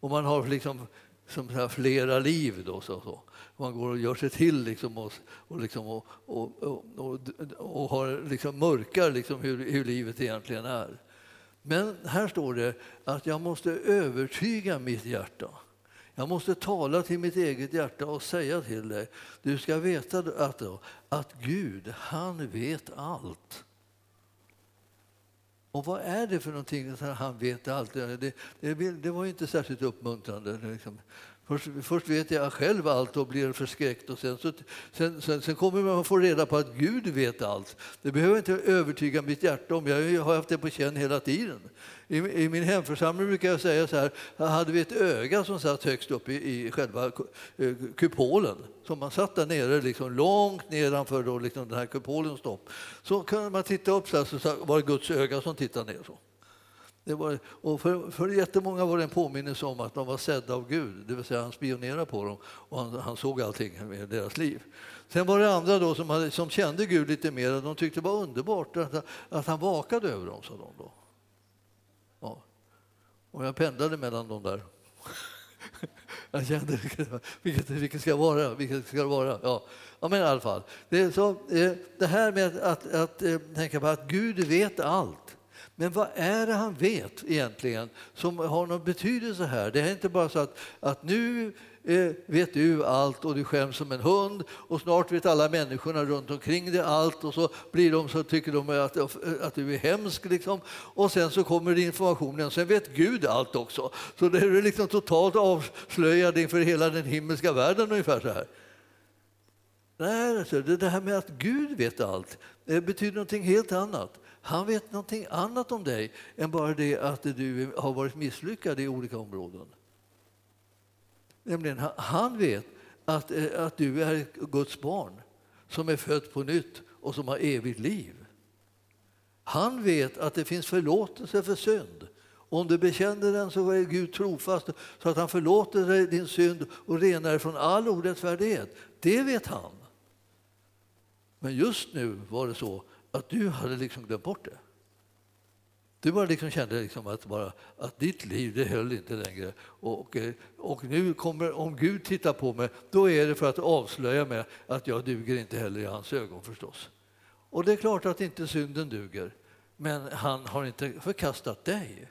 Speaker 2: Och man har liksom som flera liv. Då, så, så. Man går och gör sig till liksom och, och, liksom och, och, och, och, har liksom mörkar liksom hur, hur livet egentligen är. Men här står det att jag måste övertyga mitt hjärta. Jag måste tala till mitt eget hjärta och säga till dig, du ska veta att, att Gud, han vet allt. Och vad är det för någonting? Han vet allt. Det, det, det var inte särskilt uppmuntrande. Liksom. Först, först, vet jag själv allt och blir förskräckt och sen, så, sen, sen, sen, kommer man att få reda på att Gud vet allt. Det behöver inte övertyga mitt hjärta om. Jag har haft det på känn hela tiden. I, I, min hemförsamling brukar jag säga så här, hade vi ett öga som satt högst upp i, i själva eh, kupolen, så man satt där nere liksom långt nedanför då liksom den här kupolens topp, så kunde man titta upp så, här, så var det Guds öga som tittade ner. Så. Det var, och för, för jättemånga var det en påminnelse om att de var sedda av Gud, det vill säga han spionerade på dem och han, han såg allting med deras liv. Sen var det andra då som, hade, som kände Gud lite mer de tyckte det var underbart att, att han vakade över dem, sa de då. Och jag pendlade mellan de där. Jag kände vilket, vilket ska vara, vilket ska det vara. Ja. ja, men i alla fall. Det, är så, eh, det här med att, att, att, tänka på att Gud vet allt. Men vad är det han vet egentligen som har någon betydelse här? Det är inte bara så att, att nu Eh, vet du allt och du skäms som en hund och snart vet alla människorna runt omkring dig allt och så blir de så tycker de att, att du är hemsk liksom. och sen så kommer informationen, sen vet Gud allt också. Så det är liksom totalt avslöjad inför hela den himmelska världen ungefär så här. Nej, alltså, det här med att Gud vet allt det betyder någonting helt annat. Han vet någonting annat om dig än bara det att du har varit misslyckad i olika områden. Nämligen, han vet att, eh, att du är Guds barn som är född på nytt och som har evigt liv. Han vet att det finns förlåtelse för synd. Om du bekänner den så är Gud trofast så att han förlåter dig din synd och renar dig från all orättfärdighet. Det vet han. Men just nu var det så att du hade liksom glömt bort det. Du bara liksom kände liksom att, bara, att ditt liv det höll inte längre. Och, eh, och nu kommer, om Gud tittar på mig, då är det för att avslöja mig att jag duger inte heller i hans ögon förstås. Och det är klart att inte synden duger, men han har inte förkastat dig.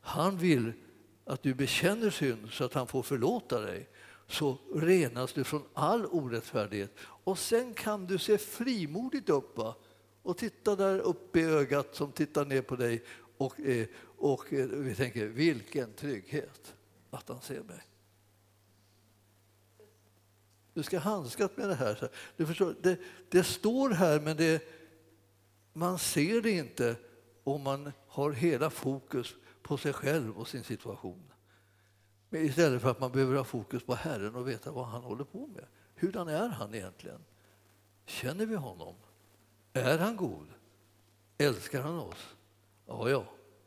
Speaker 2: Han vill att du bekänner synd så att han får förlåta dig så renas du från all orättfärdighet. Och sen kan du se frimodigt upp va? Och titta där uppe i ögat som tittar ner på dig och, eh, och eh, vi tänker vilken trygghet att han ser mig. Du ska handskas med det här. Du förstår, det, det står här men det, man ser det inte om man har hela fokus på sig själv och sin situation. Men istället för att man behöver ha fokus på Herren och veta vad han håller på med. Hurdan är han egentligen? Känner vi honom? Är han god? Älskar han oss? Ja, ja,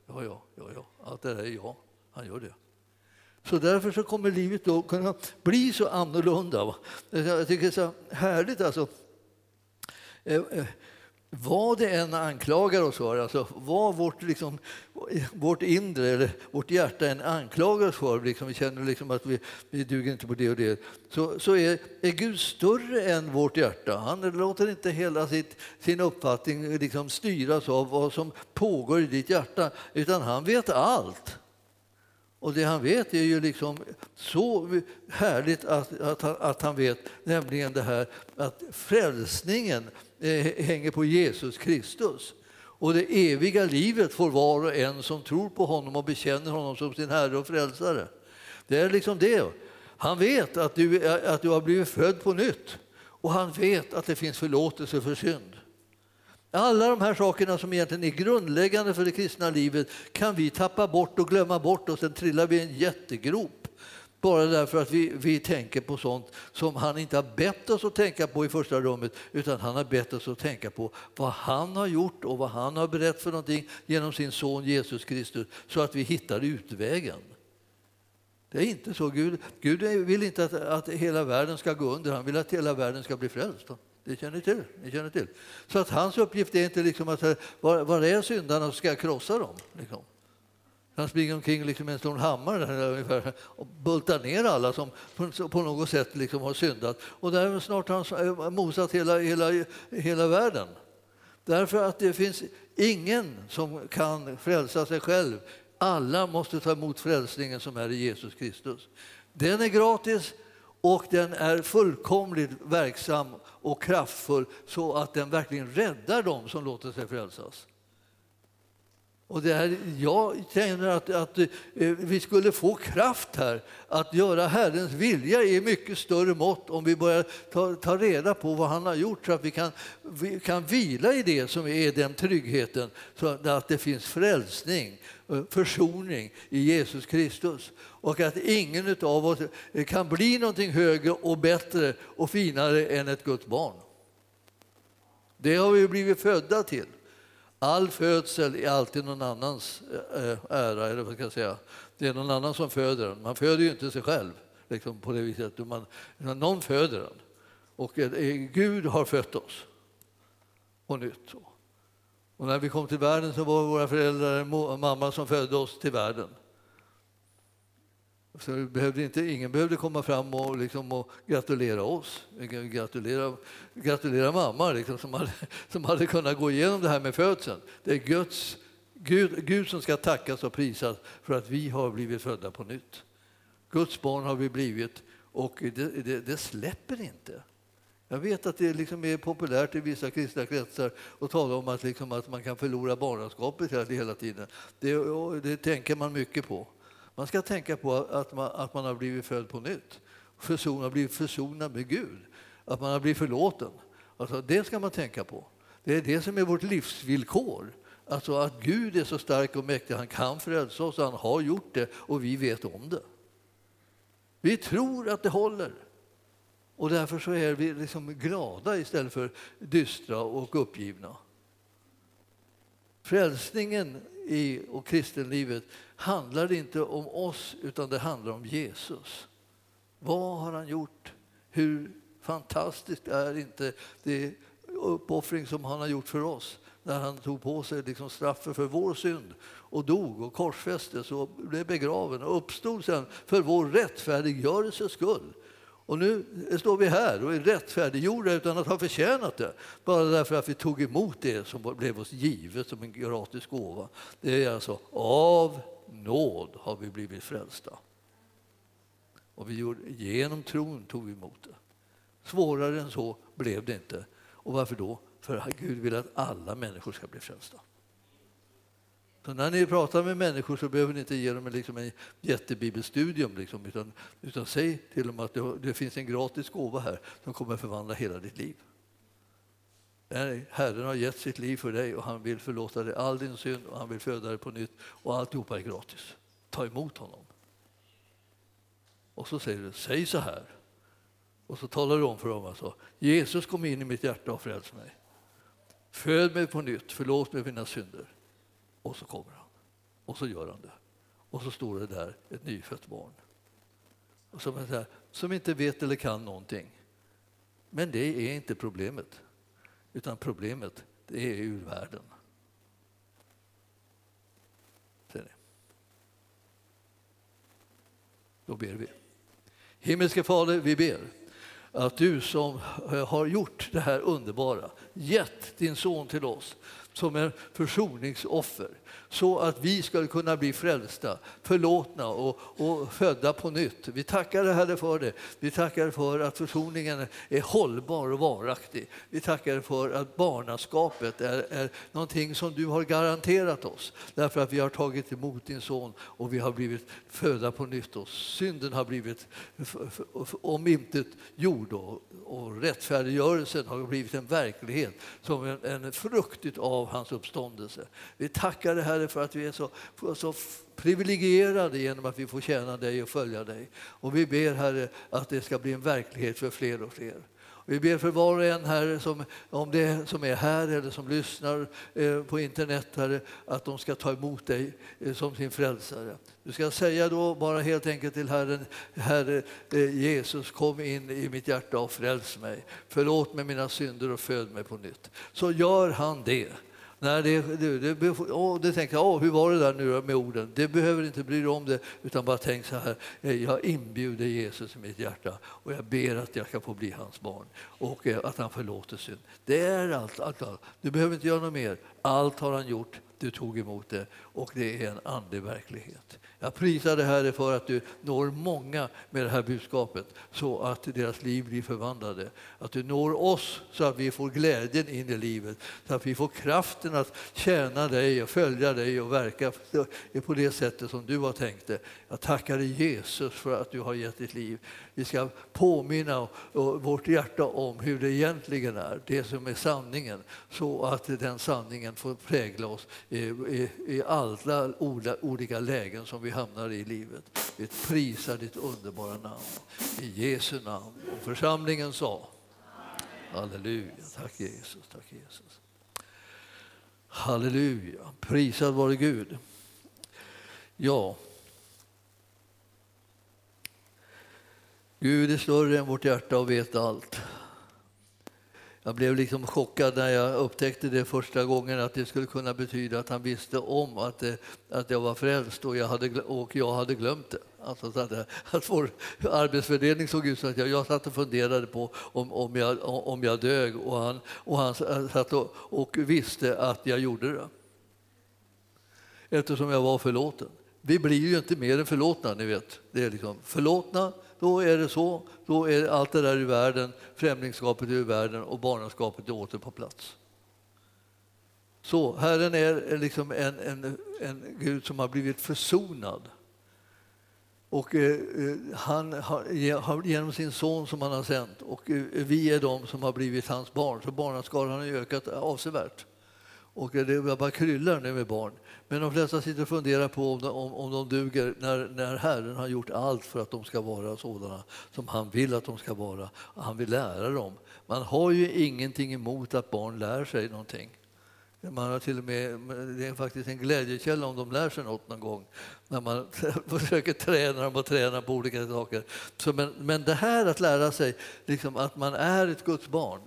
Speaker 2: ja, ja, ja, ja. allt det där är ja, han gör det. Så därför så kommer livet då kunna bli så annorlunda. Jag tycker det är så härligt alltså. Eh, eh, vad det än anklagar oss för, alltså vad vårt, liksom, vårt inre eller vårt hjärta än anklagar oss för, liksom, vi känner liksom att vi, vi duger inte på det och det, så, så är, är Gud större än vårt hjärta. Han låter inte hela sitt, sin uppfattning liksom styras av vad som pågår i ditt hjärta, utan han vet allt. Och det han vet är ju liksom så härligt att, att, han, att han vet, nämligen det här att frälsningen Eh, hänger på Jesus Kristus. Och det eviga livet får var och en som tror på honom och bekänner honom som sin Herre och Frälsare. Det är liksom det. Han vet att du, eh, att du har blivit född på nytt och han vet att det finns förlåtelse för synd. Alla de här sakerna som egentligen är grundläggande för det kristna livet kan vi tappa bort och glömma bort och sen trillar vi i en jättegrop bara därför att vi, vi tänker på sånt som han inte har bett oss att tänka på i första rummet utan han har bett oss att tänka på vad han har gjort och vad han har berättat för någonting genom sin son Jesus Kristus så att vi hittar utvägen. Det är inte så. Gud, Gud vill inte att, att hela världen ska gå under, han vill att hela världen ska bli frälst. Det känner ni till. Ni känner till. Så att hans uppgift är inte liksom att var, var är syndarna så ska jag krossa dem. Liksom. Han springer omkring liksom med en stor hammare och bultar ner alla som på något sätt liksom har syndat. Och där snart har han eh, mosat hela, hela, hela världen. Därför att det finns ingen som kan frälsa sig själv. Alla måste ta emot frälsningen som är i Jesus Kristus. Den är gratis och den är fullkomligt verksam och kraftfull så att den verkligen räddar dem som låter sig frälsas. Och det här, jag känner att, att eh, vi skulle få kraft här att göra Herrens vilja i mycket större mått om vi börjar ta, ta reda på vad han har gjort så att vi kan, vi kan vila i det som är den tryggheten så att det finns frälsning, eh, försoning i Jesus Kristus och att ingen av oss kan bli någonting högre och bättre och finare än ett Guds barn. Det har vi blivit födda till. All födsel är alltid någon annans eh, eh, ära, eller vad ska jag säga. Det är någon annan som föder den. Man föder ju inte sig själv liksom på det viset. Man, någon föder den. Och eh, Gud har fött oss på nytt. Och när vi kom till världen så var våra föräldrar mamma som födde oss till världen. Så behövde inte, ingen behövde komma fram och, liksom, och gratulera oss. Gratulera, gratulera mamma liksom, som, hade, som hade kunnat gå igenom det här med födseln. Det är Guds, Gud, Gud som ska tackas och prisas för att vi har blivit födda på nytt. Guds barn har vi blivit och det, det, det släpper inte. Jag vet att det liksom är populärt i vissa kristna kretsar att tala om att, liksom, att man kan förlora barnaskapet hela tiden. Det, det tänker man mycket på. Man ska tänka på att man, att man har blivit född på nytt. Förson, blivit försonad med Gud. Att man har blivit förlåten. Alltså, det ska man tänka på. Det är det som är vårt livsvillkor. Alltså att Gud är så stark och mäktig, han kan frälsa oss, han har gjort det och vi vet om det. Vi tror att det håller. Och därför så är vi liksom glada istället för dystra och uppgivna. Frälsningen i och kristenlivet handlar det inte om oss, utan det handlar om Jesus. Vad har han gjort? Hur fantastiskt är inte det uppoffring som han har gjort för oss när han tog på sig liksom straffet för vår synd och dog och korsfästes och blev begraven och uppstod sen för vår rättfärdiggörelses skull. Och nu står vi här och är rättfärdiggjorda utan att ha förtjänat det. Bara därför att vi tog emot det som blev oss givet som en gratis gåva. Det är alltså av nåd har vi blivit frälsta. Och vi gjorde, genom tron tog vi emot det. Svårare än så blev det inte. Och varför då? För att Gud vill att alla människor ska bli frälsta. Så när ni pratar med människor så behöver ni inte ge dem liksom en jättebibelstudium, liksom, utan, utan säg till dem att det, det, finns en gratis gåva här som kommer att förvandla hela ditt liv. Herren har gett sitt liv för dig och han vill förlåta dig all din synd och han vill föda dig på nytt och alltihopa är gratis. Ta emot honom. Och så säger du, säg så här. Och så talar du om för dem alltså, Jesus kom in i mitt hjärta och frälste mig. Föd mig på nytt, förlåt mig mina synder. Och så kommer han. Och så gör han det. Och så står det där ett nyfött barn. Som, här, som inte vet eller kan någonting. Men det är inte problemet. Utan problemet, det är ur världen. Ser ni? Då ber vi. Himmelske Fader, vi ber att du som har gjort det här underbara, gett din son till oss som en försoningsoffer så att vi ska kunna bli frälsta, förlåtna och, och födda på nytt. Vi tackar dig Herre för det. Vi tackar för att försoningen är hållbar och varaktig. Vi tackar för att barnaskapet är, är någonting som du har garanterat oss därför att vi har tagit emot din son och vi har blivit födda på nytt och synden har blivit om inte gjord och, och rättfärdiggörelsen har blivit en verklighet som en, en frukt av hans uppståndelse. Vi tackar dig Herre för att vi är så, så privilegierade genom att vi får tjäna dig och följa dig. Och vi ber Herre att det ska bli en verklighet för fler och fler. Vi ber för var och en här som, om det som är här eller som lyssnar eh, på internet, Herre, att de ska ta emot dig eh, som sin frälsare. Du ska säga då bara helt enkelt till Herren, Herre eh, Jesus kom in i mitt hjärta och fräls mig. Förlåt mig mina synder och föd mig på nytt. Så gör han det. Nej, det, det, det, oh, det tänker jag, oh, hur var det där nu med orden? Det behöver inte bry dig om det, utan bara tänk så här, eh, jag inbjuder Jesus i mitt hjärta och jag ber att jag ska få bli hans barn och eh, att han förlåter synd. Det är allt, allt, allt. Du behöver inte göra något mer. Allt har han gjort, du tog emot det och det är en andlig verklighet. Jag prisar dig Herre för att du når många med det här budskapet så att deras liv blir förvandlade. Att du når oss så att vi får glädjen in i livet, så att vi får kraften att tjäna dig och följa dig och verka på det sättet som du har tänkt det. Jag tackar dig Jesus för att du har gett ditt liv. Vi ska påminna vårt hjärta om hur det egentligen är, det som är sanningen, så att den sanningen får prägla oss i, alla olika lägen som vi hamnar i livet. Vi prisar ditt underbara namn. I Jesu namn. Och församlingen sa Halleluja. Tack Jesus. Tack Jesus. Halleluja. Prisad vare Gud. Ja. Gud är större än vårt hjärta och vet allt. Jag blev liksom chockad när jag upptäckte det första gången att det skulle kunna betyda att han visste om att, det, att jag var frälst och jag hade, och jag hade glömt det. Alltså att, att vår arbetsfördelning såg ut så att jag, jag satt och funderade på om, om, jag, om jag dög och han, och han satt och, och visste att jag gjorde det. Eftersom jag var förlåten. Vi blir ju inte mer än förlåtna, ni vet. Det är liksom förlåtna då är det så. Då är allt det där i världen, främlingskapet är i världen och barnaskapet är åter på plats. Så Herren är liksom en, en, en Gud som har blivit försonad. Och eh, eh han har, genom sin son som han har sänt och eh, vi är de som har blivit hans barn. Så barnaskaran har ökat avsevärt. Och det bara kryllar nu med barn. Men de flesta sitter och funderar på om de, om, om de duger när, när Herren har gjort allt för att de ska vara sådana som han vill att de ska vara. Han vill lära dem. Man har ju ingenting emot att barn lär sig någonting. Man har till och med, det är faktiskt en glädjekälla om de lär sig något någon gång när man [laughs] försöker träna dem och träna på olika saker. Så men, men det här att lära sig liksom att man är ett Guds barn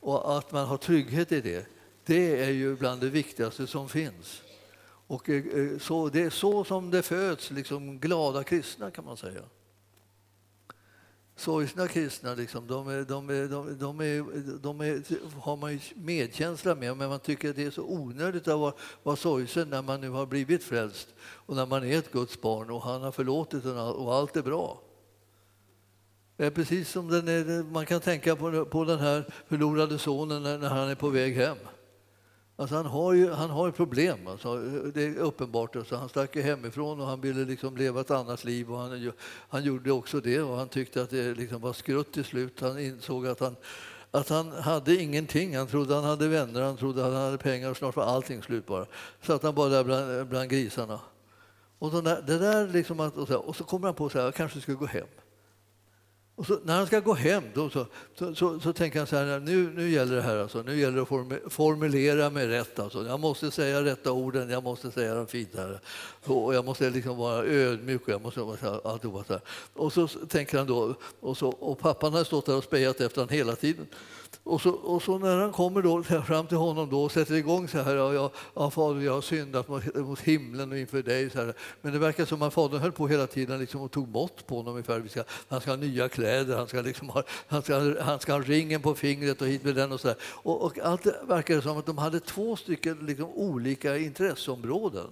Speaker 2: och att man har trygghet i det, det är ju bland det viktigaste som finns. Och eh, eh, så, det är så som det föds liksom glada kristna kan man säga. Sorgsna kristna liksom, de, är, de, är, de, de, är, de är, har man ju medkänsla med men man tycker att det är så onödigt att vara, vara sorgsen när man nu har blivit frälst och när man är ett Guds barn och han har förlåtit och allt är bra. Det är precis som den är, man kan tänka på, på den här förlorade sonen när, när han är på väg hem. Alltså han har ju han har problem, alltså, det är uppenbart. Alltså han stack hemifrån och han ville liksom leva ett annat liv. Och han, han gjorde också det och han tyckte att det liksom var skrutt till slut. Han insåg att han, att han hade ingenting. Han trodde han hade vänner, han trodde han hade pengar och snart var allting slut bara. Så att han bara där bland, bland grisarna. Och, så där, det där liksom att, och, så, och så kommer han på att jag kanske skulle gå hem. Och så, när han ska gå hem då, så, så, så, så, tänker han så här, nu, nu gäller det här alltså, nu gäller det att formulera mig rätt. Alltså. Jag måste säga rätta orden, jag måste säga dem fint. Här. Och jag måste liksom vara ödmjuk och jag måste vara alltihopa så här. Och så tänker han då, och, så, och pappan har stått där och spejat efter honom hela tiden. Och så, och så, när han kommer då, fram till honom då och sätter igång så här, ja, ja, fader jag har syndat mot, mot himlen och inför dig. Så här. Men det verkar som att fadern höll på hela tiden liksom och tog mått på honom. Ungefär. Vi ska, han ska ha nya kläder, han ska, liksom ha, han ska, han ska ha ringen på fingret och hit med den och så och, och, allt verkade verkar som att de hade två stycken liksom olika intresseområden.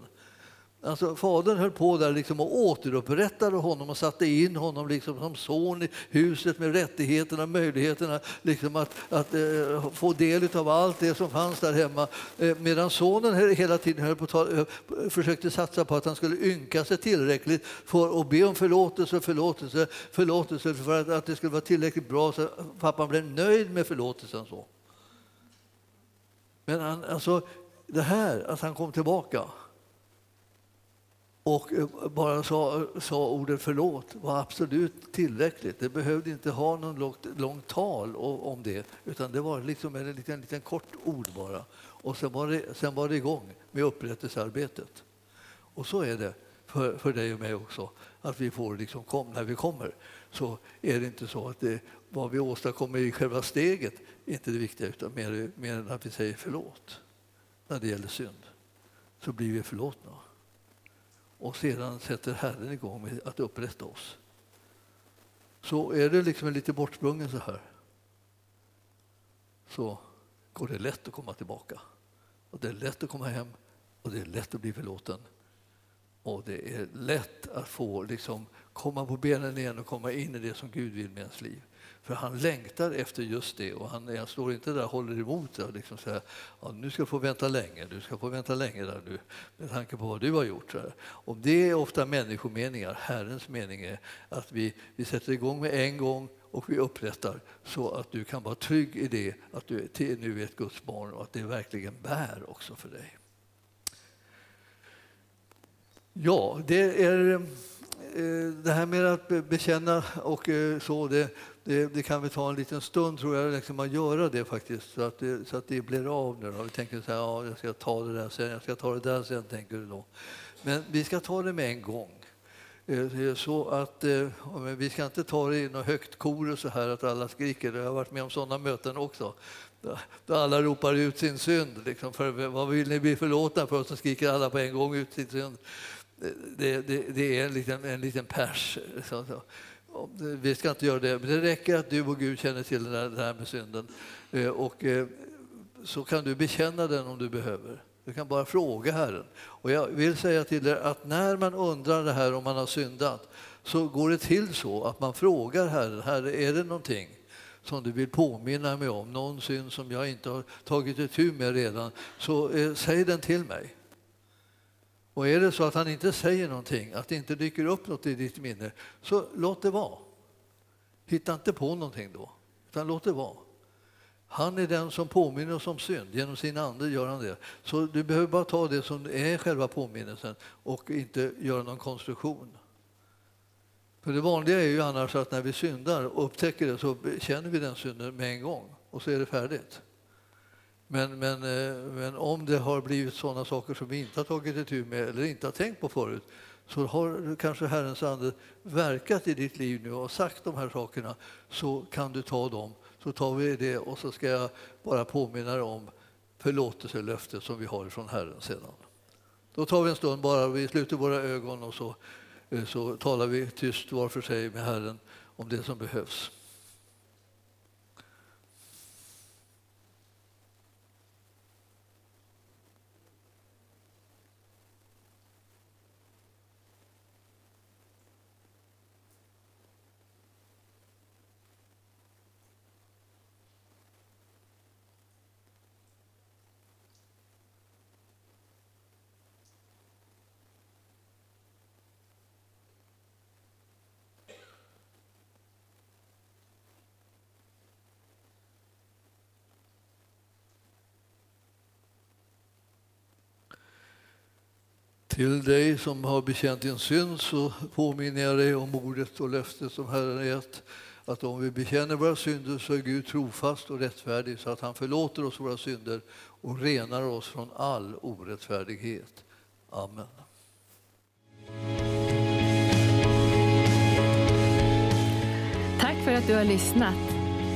Speaker 2: Alltså, fadern höll på där liksom och återupprättade honom och satte in honom liksom som son i huset med rättigheterna och möjligheterna liksom att, att eh, få del av allt det som fanns där hemma. Eh, medan sonen hela tiden höll på ta, eh, försökte satsa på att han skulle ynka sig tillräckligt för att be om förlåtelse, förlåtelse, förlåtelse för att, att det skulle vara tillräckligt bra så att pappan blev nöjd med förlåtelsen. Så. Men han, alltså, det här att han kom tillbaka och eh, bara sa, sa ordet förlåt var absolut tillräckligt. Det behövde inte ha någon långt, långt tal om det utan det var liksom en liten, liten kort ord bara. Och sen var, det, sen var det igång med upprättelsearbetet. Och så är det för, för dig och mig också, att vi får liksom kom, när vi kommer så är det inte så att det, vad vi åstadkommer i själva steget är inte det viktiga utan mer, mer än att vi säger förlåt när det gäller synd. Så blir vi förlåtna och sedan sätter Herren igång med att upprätta oss. Så är det liksom lite bortsprungen så här så går det lätt att komma tillbaka. Och Det är lätt att komma hem och det är lätt att bli förlåten. Och det är lätt att få liksom, komma på benen igen och komma in i det som Gud vill med ens liv. För han längtar efter just det och han, han står inte där och håller emot och liksom säger ja, nu ska du få vänta länge, du ska få vänta länge där nu med tanke på vad du har gjort. Och det är ofta människomeningar. Herrens mening är att vi, vi sätter igång med en gång och vi upprättar så att du kan vara trygg i det att du nu är ett Guds barn och att det verkligen bär också för dig. Ja, det är eh, det här med att bekänna och eh, så, det, det, det, kan vi ta en liten stund tror jag, liksom att göra det faktiskt så att det, så att det blir av nu. Då. Vi tänker så här, ja, jag ska ta det där sen, jag ska ta det där sen, tänker du då. Men vi ska ta det med en gång. Eh, så att, eh, vi ska inte ta det i något högt kor och så här att alla skriker. Jag har varit med om sådana möten också. Där alla ropar ut sin synd. Liksom, för vad vill ni bli förlåtna för? Så skriker alla på en gång ut sin synd. Eh, det, det, det är en liten, en liten pers. Så, så. Vi ska inte göra det, men det räcker att du och Gud känner till det här med synden. Eh, och eh, så kan du bekänna den om du behöver. Du kan bara fråga Herren. Och jag vill säga till er att när man undrar det här om man har syndat så går det till så att man frågar Herren, Herre, är det någonting som du vill påminna mig om, någon synd som jag inte har tagit itu med redan, så eh, säg den till mig. Och är det så att han inte säger någonting, att det inte dyker upp något i ditt minne, så låt det vara. Hitta inte på någonting då, utan låt det vara. Han är den som påminner oss om synd. Genom sin ande gör han det. Så du behöver bara ta det som är själva påminnelsen och inte göra någon konstruktion. För det vanliga är ju annars att när vi syndar och upptäcker det så känner vi den synden med en gång och så är det färdigt. Men, men, eh, men om det har blivit sådana saker som vi inte har tagit itu med eller inte har tänkt på förut så har kanske Herrens ande verkat i ditt liv nu och sagt de här sakerna så kan du ta dem. Så tar vi det och så ska jag bara påminna dig om förlåtelselöftet som vi har från Herren sedan. Då tar vi en stund bara, vi sluter våra ögon och så, eh, så talar vi tyst var för sig med Herren om det som behövs. Till dig som har bekänt din synd så påminner jag dig om ordet och löftet som Herren gett att om vi bekänner våra synder så är Gud trofast och rättfärdig så att han förlåter oss våra synder och renar oss från all orättfärdighet. Amen.
Speaker 3: Tack för att du har lyssnat.